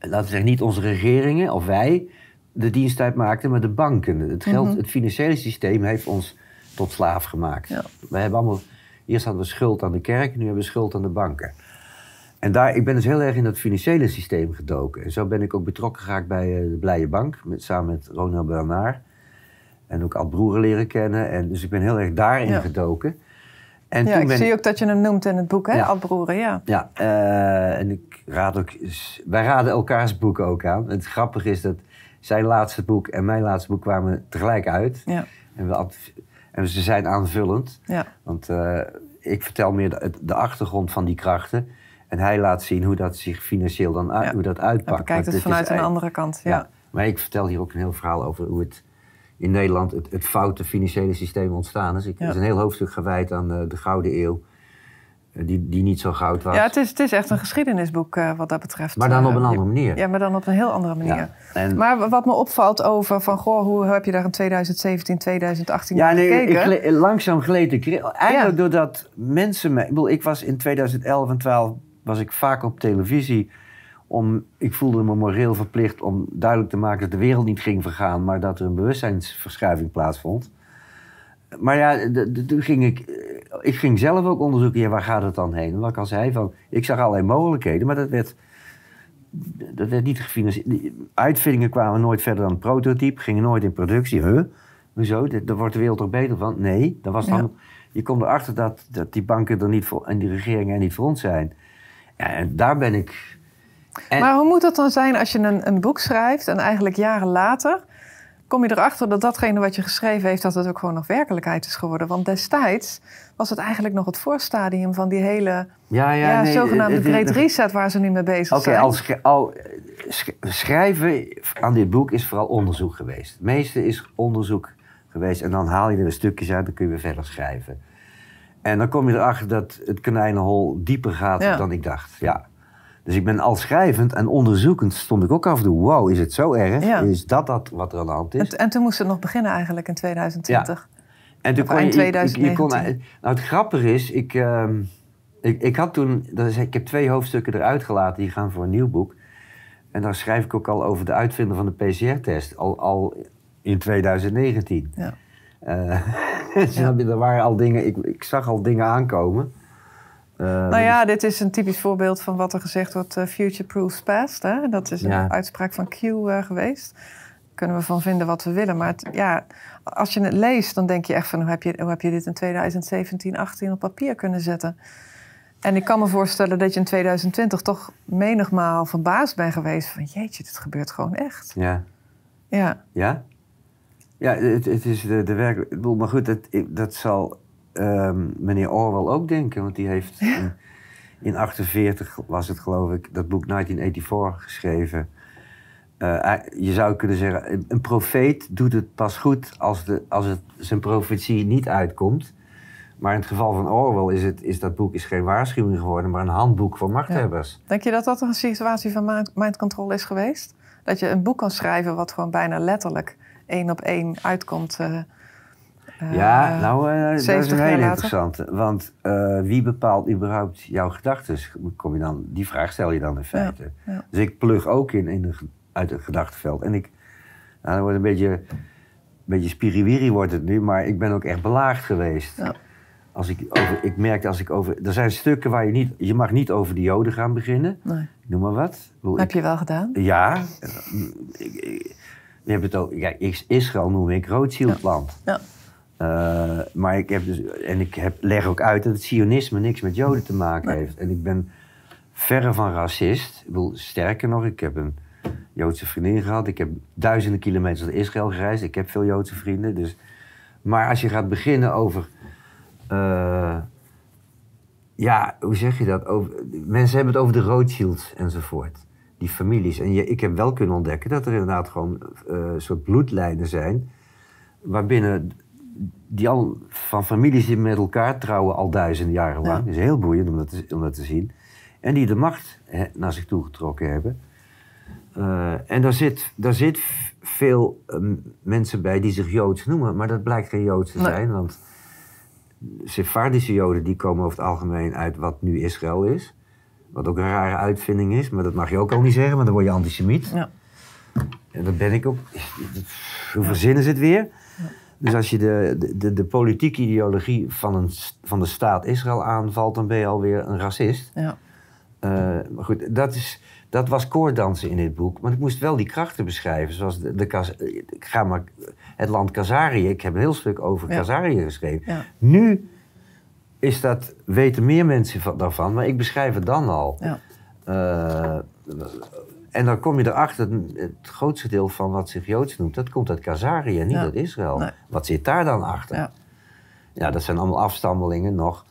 we zeggen, niet onze regeringen of wij de dienst uitmaakten, maar de banken. Het, geld, mhm. het financiële systeem heeft ons tot slaaf gemaakt. Ja. We hebben allemaal, eerst hadden we schuld aan de kerk, nu hebben we schuld aan de banken. En daar, ik ben dus heel erg in dat financiële systeem gedoken. En zo ben ik ook betrokken geraakt bij eh, de Blije Bank, met, samen met Ronald Bernard. En ook Ad Broeren leren kennen. En dus ik ben heel erg daarin gedoken. En ja, ik zie ook dat je hem noemt in het boek, hè? Ja. ja. Ja, uh, en ik raad ook... Wij raden elkaars boek ook aan. Het grappige is dat zijn laatste boek en mijn laatste boek kwamen tegelijk uit. Ja. En, we, en ze zijn aanvullend. Ja. Want uh, ik vertel meer de, de, achtergrond van die krachten. En hij laat zien hoe dat zich financieel dan uit, hoe dat uitpakt. Ja, bekijkt het vanuit een andere kant, ja. Maar ik vertel hier ook een heel verhaal over hoe het in Nederland het, het foute financiële systeem ontstaan is. Ik, is een heel hoofdstuk gewijd aan de, eh, de Gouden Eeuw. Eh, die, die niet zo goud was. Ja, het is, het is echt een geschiedenisboek uh, wat dat betreft. Maar dan op een andere manier. Ja, maar dan op een heel andere manier. Ja, en... Maar wat me opvalt over van, goh, hoe heb je daar in 2017, 2018 ja, nee, gekeken? Ik langzaam gleed ik. Eigenlijk doordat mensen... Me, ik, bedoel, ik was in 2011 en 12 was ik vaak op televisie om, ik voelde me moreel verplicht om duidelijk te maken dat de wereld niet ging vergaan, maar dat er een bewustzijnsverschuiving plaatsvond. Maar ja, toen ging ik ik ging zelf ook onderzoeken, ja, waar gaat het dan heen? En wat ik al zei, van, ik zag allerlei mogelijkheden, maar dat werd, dat werd niet gefinancierd. Die Uitvindingen kwamen nooit verder dan prototype, gingen nooit in productie. Huh? Hoezo? Daar wordt de wereld toch beter van? Nee, dat was dan, Ja. je komt erachter dat, dat die banken er niet voor, en die regeringen er niet voor ons zijn. En daar ben ik... En- Maar hoe moet het dan zijn als je een, een boek schrijft en eigenlijk jaren later kom je erachter dat datgene wat je geschreven heeft, dat het ook gewoon nog werkelijkheid is geworden? Want destijds was het eigenlijk nog het voorstadium van die hele Ja, ja, ja, nee, zogenaamde Great Reset waar ze nu mee bezig Oké, zijn. al sch- schrijven aan dit boek is vooral onderzoek geweest. Het meeste is onderzoek geweest en dan haal je er weer stukjes uit, dan kun je weer verder schrijven. En dan kom je erachter dat het konijnenhol dieper gaat Ja. dan ik dacht. Ja. Dus ik ben al schrijvend en onderzoekend stond ik ook af en toe, wow, is het zo erg? Ja. Is dat dat wat er aan de hand is? En, en toen moest het nog beginnen eigenlijk in 2020. En toen Of kon je, eind je- je- je 2019. kon- nou, het grappige is, ik, ehm, ik, ik had toen, dat is, ik heb twee hoofdstukken eruit gelaten, die gaan voor een nieuw boek. En daar schrijf ik ook al over de uitvinder van de PCR-test, al, al in 2019. Ja. Je, er waren al dingen, ik, ik zag al dingen aankomen. Eh, Nou ja, dit is een typisch voorbeeld van wat er gezegd wordt: eh, future proofs past. Hè? Dat is een Ja. uitspraak van Q eh, geweest. Kunnen we van vinden wat we willen. Maar het- ja, als je het leest, dan denk je echt van: hoe heb je, hoe heb je dit in 2017, 18 op papier kunnen zetten? En ik kan me voorstellen dat je in 2020 toch menigmaal verbaasd bent geweest van jeetje, dit gebeurt gewoon echt. Ja. Ja, Ja? Ja, het, het is de, de werk. Maar goed, dat zal ehm, meneer Orwell ook denken. Want die heeft in, in 48 was het geloof ik, dat boek 1984 geschreven. Eh, je zou kunnen zeggen, een- profeet doet het pas goed als, de, als het, zijn profetie niet uitkomt. Maar in het geval van Orwell is, het, is dat boek is geen waarschuwing geworden, maar een handboek voor machthebbers. denk je dat dat een situatie van mind, mind control is geweest? Dat je een boek kan schrijven wat gewoon bijna letterlijk één op één uitkomt. eh, Ja, nou, eh, dat is 70 een later. interessante. Want eh, wie bepaalt überhaupt jouw gedachten? Kom je dan, die vraag stel je dan in feite. ja. Dus ik plug ook in, in de, uit het gedachtenveld. En ik, nou, dat wordt een beetje, een beetje spiriwiri wordt het nu, maar ik ben ook echt belaagd geweest. Ja. Als ik, over, ik merkte als ik over... Er zijn stukken waar je niet... Je mag niet over de joden gaan beginnen. Nee. Noem maar wat. Heb ik- je wel gedaan? ja. Ik, ik, je hebt het ook, ja, Is- Israël noem ik Rothschildland. Ja. Eh, maar ik heb dus, en ik heb, leg ook uit dat het sionisme niks met Joden te maken Nee. heeft. En ik ben verre van racist. Ik bedoel, sterker nog, ik heb een Joodse vriendin gehad. Ik heb duizenden kilometers naar Israël gereisd. Ik heb veel Joodse vrienden. Dus, maar als je gaat beginnen over. eh, ja, hoe zeg je dat? Over, mensen hebben het over de Rothschilds enzovoort. Die families. En je, ik heb wel kunnen ontdekken dat er inderdaad gewoon eh, een soort bloedlijnen zijn. Waarbinnen die al van families die met elkaar trouwen al duizenden jaren lang. Ja. Dat is heel boeiend om dat te, om dat te zien. En die de macht naar zich toe getrokken hebben. Eh, en daar zit, daar zit veel ehm, mensen bij die zich Joods noemen, maar dat blijkt geen Joods te Nee. zijn. Want Sephardische Joden die komen over het algemeen uit wat nu Israël is. Wat ook een rare uitvinding is, maar dat mag je ook al niet zeggen, want dan word je antisemiet. Ja. En dat ben ik ook. Hoe verzinnen ze het weer? Dus als je de, de, de, politieke ideologie van, een, van de staat Israël aanvalt, dan ben je alweer een racist. Ja. Eh, maar goed, dat, is, dat was koorddansen in dit boek. Maar ik moest wel die krachten beschrijven. Zoals de, de Kaz- ik ga maar het land Kazarië. Ik heb een heel stuk over Ja. Kazarië geschreven. Ja. Nu is dat, weten meer mensen van, daarvan, maar ik beschrijf het dan al. Ja. Eh, en dan kom je erachter, het grootste deel van wat zich Joods noemt, dat komt uit Kazarië, niet Ja. uit Israël. Nee. Wat zit daar dan achter? Ja. Ja, dat zijn allemaal afstammelingen nog.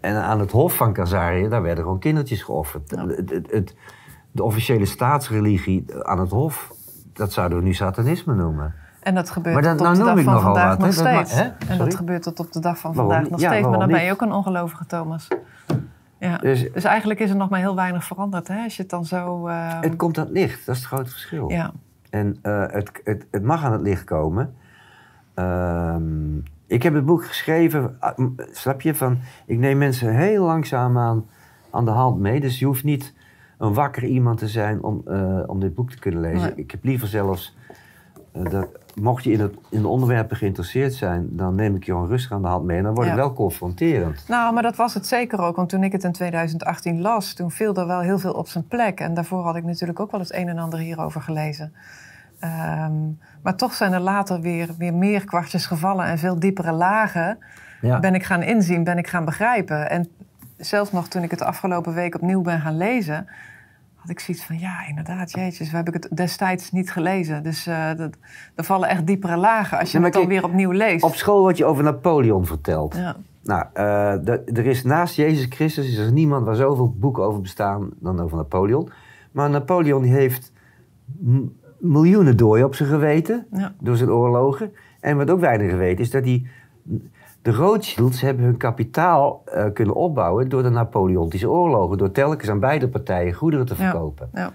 En aan het hof van Kazarië, daar werden gewoon kindertjes geofferd. Ja. Het, het, het- de officiële staatsreligie aan het hof, dat zouden we nu satanisme noemen. En dat gebeurt Maar dat- tot op nou de noem dag ik van nogal vandaag wat, nog? Dat steeds. En dat gebeurt tot op de dag van Waarom vandaag nog steeds. Maar dan ben je ook een ongelovige Thomas. Ja. Dus- Dus, eigenlijk is er nog maar heel weinig veranderd. Hè? Als je het dan zo... eh, Het komt aan het licht, dat is het grote verschil. ja. En eh, het, het, het mag aan het licht komen. Ehm, ik heb het boek geschreven, ah, snap je, van ik neem mensen heel langzaam aan, aan de hand mee. Dus je hoeft niet een wakker iemand te zijn om, eh, om dit boek te kunnen lezen. Nee. Ik heb liever zelfs dat, mocht je in het, in de onderwerpen geïnteresseerd zijn, dan neem ik je gewoon rustig aan de hand mee. En dan wordt Ja. het wel confronterend. Nou, maar dat was het zeker ook. Want toen ik het in 2018 las, toen viel er wel heel veel op zijn plek. En daarvoor had ik natuurlijk ook wel het een en ander hierover gelezen. Ehm, maar toch zijn er later weer, weer meer kwartjes gevallen en veel diepere lagen. Ja. Ben ik gaan inzien, ben ik gaan begrijpen. En zelfs nog toen ik het de afgelopen week opnieuw ben gaan lezen, had ik zoiets van: ja, inderdaad, jeetjes, we heb ik het destijds niet gelezen. Dus eh, dat, er vallen echt diepere lagen als je Ja, het dan kijk, weer opnieuw leest. Op school wordt je over Napoleon verteld. Ja. Nou, eh, de- er is naast Jezus Christus is er niemand waar zoveel boeken over bestaan dan over Napoleon. Maar Napoleon heeft miljoenen dooien op zijn geweten Ja. door zijn oorlogen. En wat ook weinig geweten is dat die, de Rothschilds hebben hun kapitaal eh, kunnen opbouwen door de Napoleontische oorlogen. Door telkens aan beide partijen goederen te verkopen. Ja.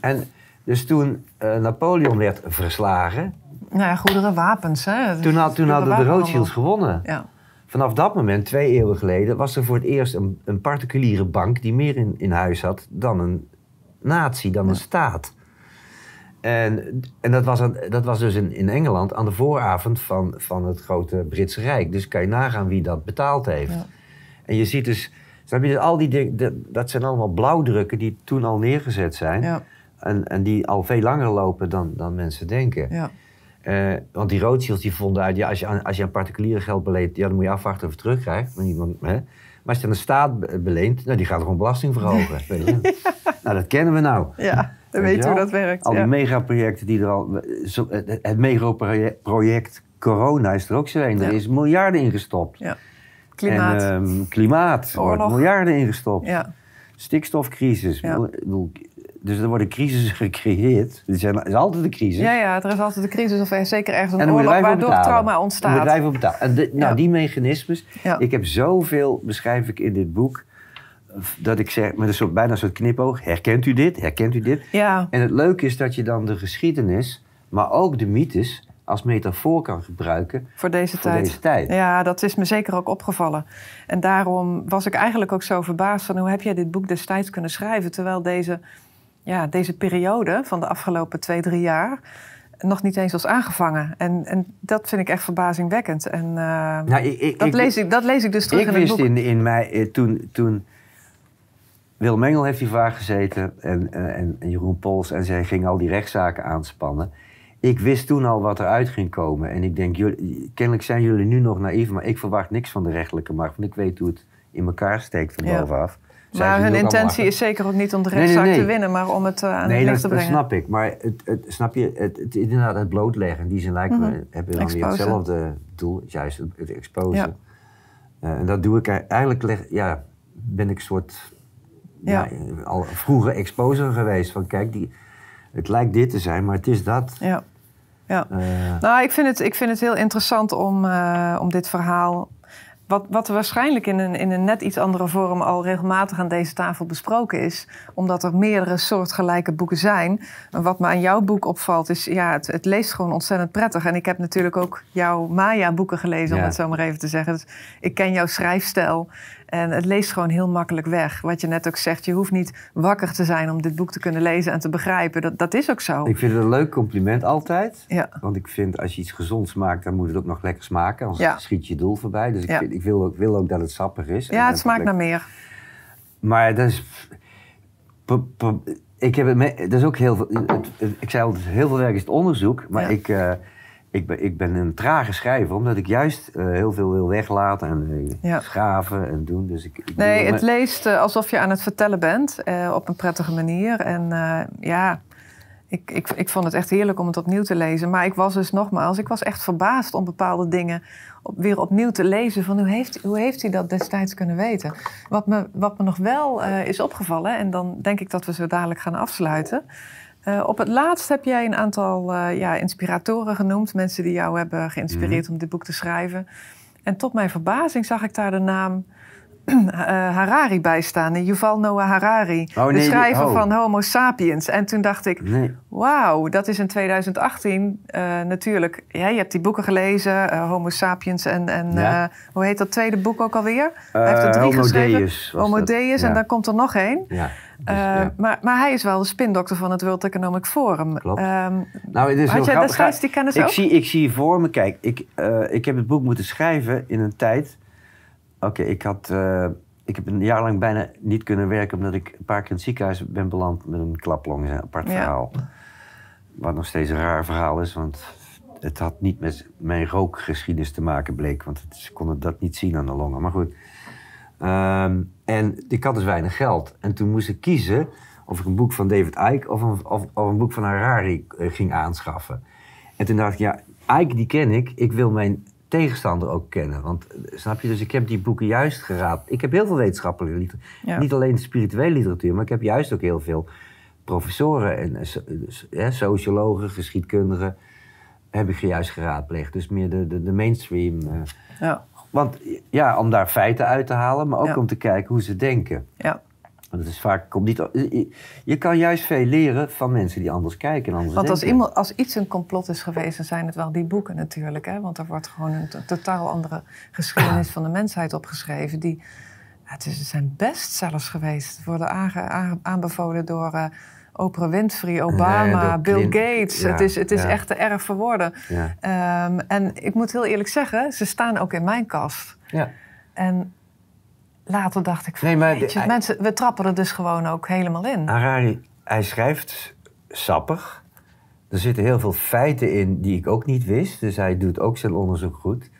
En dus toen eh, Napoleon werd verslagen, Nou ja, goederen, wapens. Hè? toen, had, toen hadden de. Rothschilds gewonnen. Ja. Vanaf dat moment, twee eeuwen geleden, was er voor het eerst een, een particuliere bank die meer in, in huis had dan een natie, dan een staat. En, en dat, was, aan- dat was dus in, in Engeland aan de vooravond van, van het grote Britse Rijk. Dus kan je nagaan wie dat betaald heeft. Ja. En je ziet dus, snap je, dus al die dingen, dat, dat zijn allemaal blauwdrukken die toen al neergezet zijn. Ja. En, en die al veel langer lopen dan, dan mensen denken. Ja. Eh, want die Rothschilds die vonden uit, ja, als je aan, als je aan particuliere geld beleent, ja, dan moet je afwachten of je het terugkrijgt. Maar, niemand, hè? maar als je aan de staat be- beleent, nou, die gaat gewoon belasting verhogen. Nou, dat kennen we nou. Ja, dan Weet je hoe dat werkt. Al die ja. megaprojecten die er al... Zo, het het megaproject corona is er ook zo een. Er is miljarden in gestopt. Ja. Klimaat. En ehm, klimaat er wordt Oorlog. miljarden in gestopt. ja. Stikstofcrisis. Dus er worden crisissen gecreëerd. Er zijn- er is altijd een crisis. ja, ja, er is altijd een crisis of er zeker ergens een oorlog waardoor trauma ontstaat. er even voor betalen. En de- nou, die mechanismes. Ik heb zoveel, beschrijf ik in dit boek, dat ik zeg met een soort, bijna een soort knipoog. Herkent u dit? Herkent u dit? Ja, En het leuke is dat je dan de geschiedenis, maar ook de mythes, als metafoor kan gebruiken voor deze voor tijd. deze tijd. Ja, dat is me zeker ook opgevallen. En daarom was ik eigenlijk ook zo verbaasd van hoe heb jij dit boek destijds kunnen schrijven, terwijl deze, ja, deze periode van de afgelopen twee, drie jaar nog niet eens was aangevangen. En, en dat vind ik echt verbazingwekkend. En eh, Nou, ik, ik, dat, ik- lees ik, dat lees ik dus terug ik in het wist boek. in, in mij, eh, toen, toen Willem Engel heeft hier vaak gezeten en, eh, en, en Jeroen Pols en zij gingen al die rechtszaken aanspannen. Ik wist toen al wat eruit ging komen. En ik denk, jullie, kennelijk zijn jullie nu nog naïef, maar ik verwacht niks van de rechtelijke macht. Want ik weet hoe het in elkaar steekt van Ja. bovenaf. Zij Maar hun intentie is zeker ook niet om de Nee, nee, rechtszaak nee. te winnen, maar om het eh, aan Nee, het dat, licht te dat brengen. snap ik. Maar het, het, snap je, het, het, inderdaad, het blootleggen, die zin lijkt me, Mhm. hebben we dan weer hetzelfde doel, juist het, exposen. Ja. Eh, en dat doe ik ei- eigenlijk, leg, ja, ben ik een soort, ja. Ja. al vroeger exposer geweest. Van kijk, die, het lijkt dit te zijn, maar het is dat. Ja. Ja. Eh, Nou, ik vind het, ik vind het heel interessant om, eh, om dit verhaal. Wat, wat waarschijnlijk in een, in een net iets andere vorm al regelmatig aan deze tafel besproken is, omdat er meerdere soortgelijke boeken zijn. En wat me aan jouw boek opvalt, is ja, het, het leest gewoon ontzettend prettig. En ik heb natuurlijk ook jouw Maya-boeken gelezen, om het zo maar even te zeggen. Dus ik ken jouw schrijfstijl. En het leest gewoon heel makkelijk weg. Wat je net ook zegt, je hoeft niet wakker te zijn om dit boek te kunnen lezen en te begrijpen. Dat, dat is ook zo. ik vind het een leuk compliment altijd. Ja. Want ik vind als je iets gezonds maakt, dan moet het ook nog lekker smaken. Anders Ja. schiet je doel voorbij. Dus ik, Ja. vind- ik wil, ook, wil ook dat het sappig is. Ja, het smaakt naar meer. Maar dat is. Ik heb het. me- Dat is ook heel veel. het- ik zei altijd: heel veel werk is het onderzoek. Maar ik, eh, ik, ben, ik ben een trage schrijver, omdat ik juist eh, heel veel wil weglaten en eh, Ja. schaven en doen. Dus ik, ik Nee, het leest eh, alsof je aan het vertellen bent eh, op een prettige manier. En eh, ja, ik, ik, ik vond het echt heerlijk om het opnieuw te lezen. Maar ik was dus nogmaals, ik was echt verbaasd om bepaalde dingen op, weer opnieuw te lezen. Van hoe heeft, hoe heeft hij dat destijds kunnen weten? Wat me, wat me nog wel eh, is opgevallen, en dan denk ik dat we zo dadelijk gaan afsluiten. Eh, op het laatst heb jij een aantal eh, ja, inspiratoren genoemd. Mensen die jou hebben geïnspireerd om dit boek te schrijven. En tot mijn verbazing zag ik daar de naam eh, Harari bij staan. Yuval Noah Harari. Oh, nee, de schrijver oh. van Homo sapiens. En toen dacht ik, Nee. wauw, dat is in 2018 eh, natuurlijk. Ja, je hebt die boeken gelezen, Homo sapiens en, en Ja. hoe heet dat tweede boek ook alweer? Hij heeft er drie Homo geschreven. Deus Homo. Deus Ja. en dan komt er nog één. Ja. Dus, ja. maar, maar hij is wel de spindokter van het World Economic Forum. Klopt. Ehm, nou, het is had jij destijds die kennis ik ook? Zie, ik zie voor me, kijk, ik, eh, ik heb het boek moeten schrijven in een tijd. Oké, ik had. eh, ik heb een jaar lang bijna niet kunnen werken omdat ik een paar keer in het ziekenhuis ben beland met een klaplong. Een apart Ja. verhaal. Wat nog steeds een raar verhaal is, want het had niet met mijn rookgeschiedenis te maken, bleek. Want ze konden dat niet zien aan de longen. Maar goed. Ehm, en ik had dus weinig geld. En toen moest ik kiezen of ik een boek van David Icke of een, of, of een boek van Harari eh, ging aanschaffen. En toen dacht ik, ja, Icke die ken ik. Ik wil mijn tegenstander ook kennen. Want, eh, snap je, dus ik heb die boeken juist geraapt. Ik heb heel veel wetenschappelijke literatuur. Ja. Niet alleen spirituele literatuur, maar ik heb juist ook heel veel professoren en eh, dus, sociologen, geschiedkundigen heb ik juist geraadpleegd. Dus meer de, de, de mainstream. eh. Ja, want ja, om daar feiten uit te halen, maar ook Ja. om te kijken hoe ze denken. ja. Want het is vaak, komt niet, je, kan juist veel leren van mensen die anders kijken en anders Want als, denken. iemand, als iets een complot is geweest, dan zijn het wel die boeken natuurlijk. Hè? Want er wordt gewoon een to- totaal andere geschiedenis van de mensheid opgeschreven. Die, het, is, het zijn bestsellers geweest. Worden aange- aanbevolen door eh, Oprah Winfrey, Obama, Bill Gates. ja, het is, het is ja. echt te erg voor woorden. Ja. Ehm, en ik moet heel eerlijk zeggen, ze staan ook in mijn kast. Ja. En later dacht ik, van, Nee, maar mensen, we trappen er dus gewoon ook helemaal in. Harari, hij schrijft sappig. Er zitten heel veel feiten in die ik ook niet wist. Dus hij doet ook zijn onderzoek goed.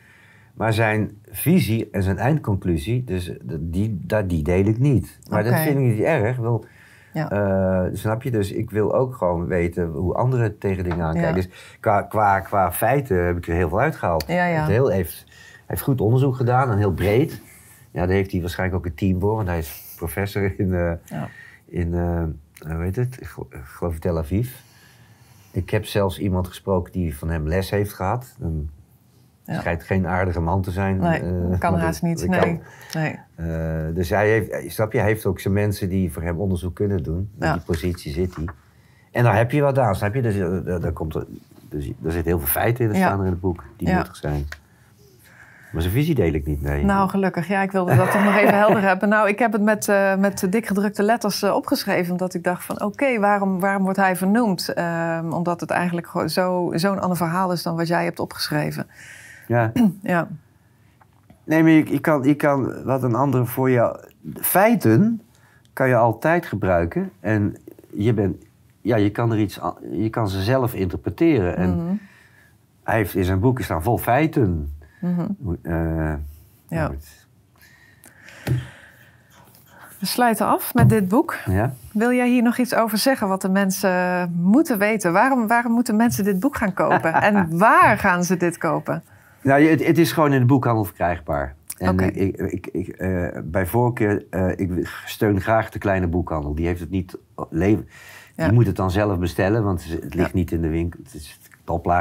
Maar zijn visie en zijn eindconclusie, dus die, dat, die deel ik niet. Maar dat vind ik niet erg. Wel, Ja. eh, snap je? Dus ik wil ook gewoon weten hoe anderen tegen dingen aankijken. Ja. Dus qua, qua, qua feiten heb ik er heel veel uitgehaald. Ja, ja. Heel, heeft, hij heeft goed onderzoek gedaan en heel breed. Ja, daar heeft hij waarschijnlijk ook een team voor, want hij is professor in, eh, Ja. in eh, hoe heet het? Ik gel- ik geloof Tel Aviv. Ik heb zelfs iemand gesproken die van hem les heeft gehad. Een, Ja. Schijnt geen aardige man te zijn. Nee, kan haast niet. Nee. kan. nee. Eh, dus hij heeft, snap je, hij heeft ook zijn mensen die voor hem onderzoek kunnen doen. In Ja. die positie zit hij. En daar heb je wat aan, snap je? Dus, eh, daar, daar, komt er, dus, er zitten heel veel feiten in, dat Ja. staan er in het boek, die Ja. nuttig zijn. Maar zijn visie deel ik niet, nee. Nou, gelukkig. Ja, ik wilde dat toch nog even helder hebben. Nou, ik heb het met, eh, met dik gedrukte letters eh, opgeschreven. Omdat ik dacht van, oké, waarom, waarom wordt hij vernoemd? Ehm, omdat het eigenlijk gewoon zo- zo'n ander verhaal is dan wat jij hebt opgeschreven. Ja. Ja, Nee, maar je, je, kan, je kan wat een andere voor jou... Feiten kan je altijd gebruiken. En je, bent, ja, je, kan, er iets, je kan ze zelf interpreteren. En Mhm. hij heeft in zijn boeken staan vol feiten. Mhm. Eh, Ja. goed. we sluiten af met dit boek. ja? Wil jij hier nog iets over zeggen wat de mensen moeten weten? Waarom, waarom moeten mensen dit boek gaan kopen? en waar gaan ze dit kopen? Nou, het, het is gewoon in de boekhandel verkrijgbaar. En Oké. ik, ik, ik, eh, bij voorkeur, eh, ik steun graag de kleine boekhandel. Die heeft het niet leven. Ja. Die moet het dan zelf bestellen, want het ligt Ja. niet in de winkel. Het is,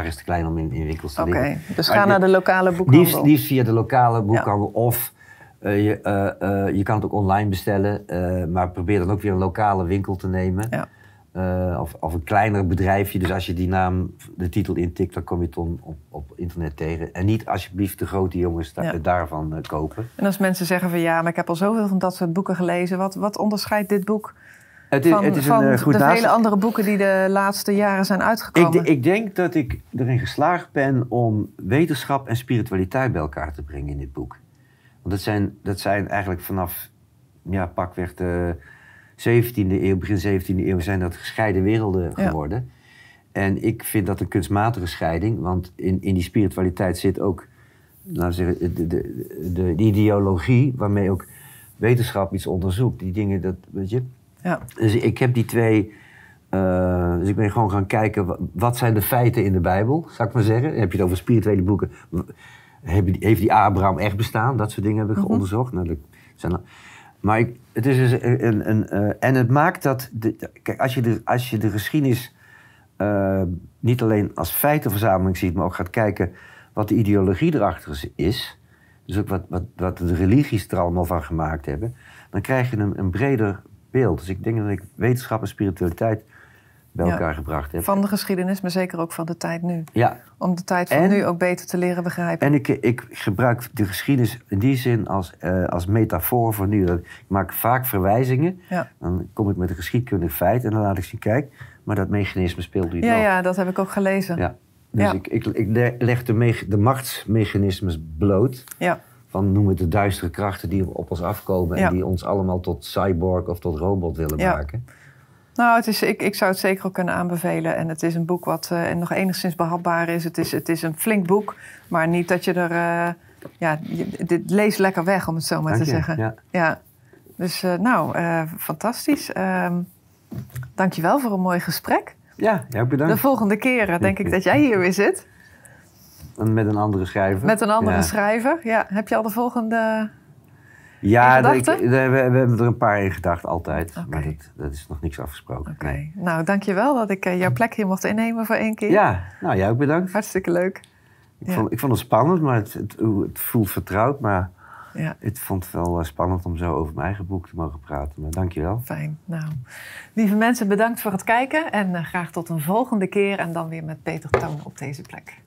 is te klein om in, in winkels te Oké, liggen. dus Maar ga naar de lokale boekhandel. Liefst, liefst via de lokale boekhandel of eh, je, eh, eh, je kan het ook online bestellen. eh, maar probeer dan ook weer een lokale winkel te nemen. Ja. Eh, of, of een kleiner bedrijfje. Dus als je die naam, de titel intikt, dan kom je het op, op internet tegen. En niet alsjeblieft de grote jongens da- Ja. daarvan eh, kopen. En als mensen zeggen van ja, maar ik heb al zoveel van dat soort boeken gelezen. Wat, wat onderscheidt dit boek Het is, van, het is van een eh, goed de naast- vele andere boeken die de laatste jaren zijn Ik, uitgekomen? de- ik denk dat ik erin geslaagd ben om wetenschap en spiritualiteit bij elkaar te brengen in dit boek. Want dat zijn, dat zijn eigenlijk vanaf ja, pakweg de 17e eeuw, begin 17e eeuw, zijn dat gescheiden werelden Ja. geworden. En ik vind dat een kunstmatige scheiding, want in, in die spiritualiteit zit ook laten we zeggen, de, de, de, de ideologie waarmee ook wetenschap iets onderzoekt. Die dingen, dat, weet je, ja. dus ik heb die twee. eh, dus ik ben gewoon gaan kijken, wa- wat zijn de feiten in de Bijbel, zou ik maar zeggen. Dan heb je het over spirituele boeken. Heeft die Abraham echt bestaan? Dat soort dingen heb ik onderzocht. Nou, dat zijn, maar ik, het is dus een. een, eh, en het maakt dat. Kijk, als je de, als je de geschiedenis eh, niet alleen als feitenverzameling ziet, maar ook gaat kijken wat de ideologie erachter is. Dus ook wat, wat, wat de religies er allemaal van gemaakt hebben. Dan krijg je een, een breder beeld. Dus ik denk dat ik wetenschap en spiritualiteit bij elkaar gebracht heb. Van de geschiedenis, maar zeker ook van de tijd nu. Ja. Om de tijd van nu ook beter te leren begrijpen. En ik, ik gebruik de geschiedenis in die zin als, uh, als metafoor voor nu. Ik maak vaak verwijzingen. Ja. Dan kom ik met een geschiedkundig feit en dan laat ik zien, kijk, maar dat mechanisme speelt nu ja, Ja, dat heb ik ook gelezen. Ja. Dus Ik, ik, ik, leg de, de machtsmechanismes bloot. Ja. Van noem het de duistere krachten die op ons afkomen... en die ons allemaal tot cyborg of tot robot willen maken. Nou, het is, ik, ik zou het zeker ook kunnen aanbevelen. En het is een boek wat uh, nog enigszins behapbaar is. Het, is. het is een flink boek, maar niet dat je er... Uh, ja, dit leest lekker weg, om het zo maar te zeggen. Ja. ja. Dus uh, nou, fantastisch. Um, dankjewel voor een mooi gesprek. Ja, ja bedankt. De volgende keer denk ik dat jij hier weer zit. Met een andere schrijver. Met een andere schrijver, ja. Heb je al de volgende ja, we, we, hebben er een paar in gedacht, altijd. Maar dat, dat, is nog niks afgesproken. Oké. Nee. Nou, dankjewel dat ik uh, jouw plek hier mocht innemen voor één keer. Ja, nou jij ook bedankt. Hartstikke leuk. Ik, vond, ik vond het spannend, maar het, het, het voelt vertrouwd. Maar ja. ik vond het wel eh, spannend om zo over mijn eigen boek te mogen praten. Maar dankjewel. Fijn. Nou, lieve mensen, bedankt voor het kijken. En uh, graag tot een volgende keer. En dan weer met Peter Toon op deze plek.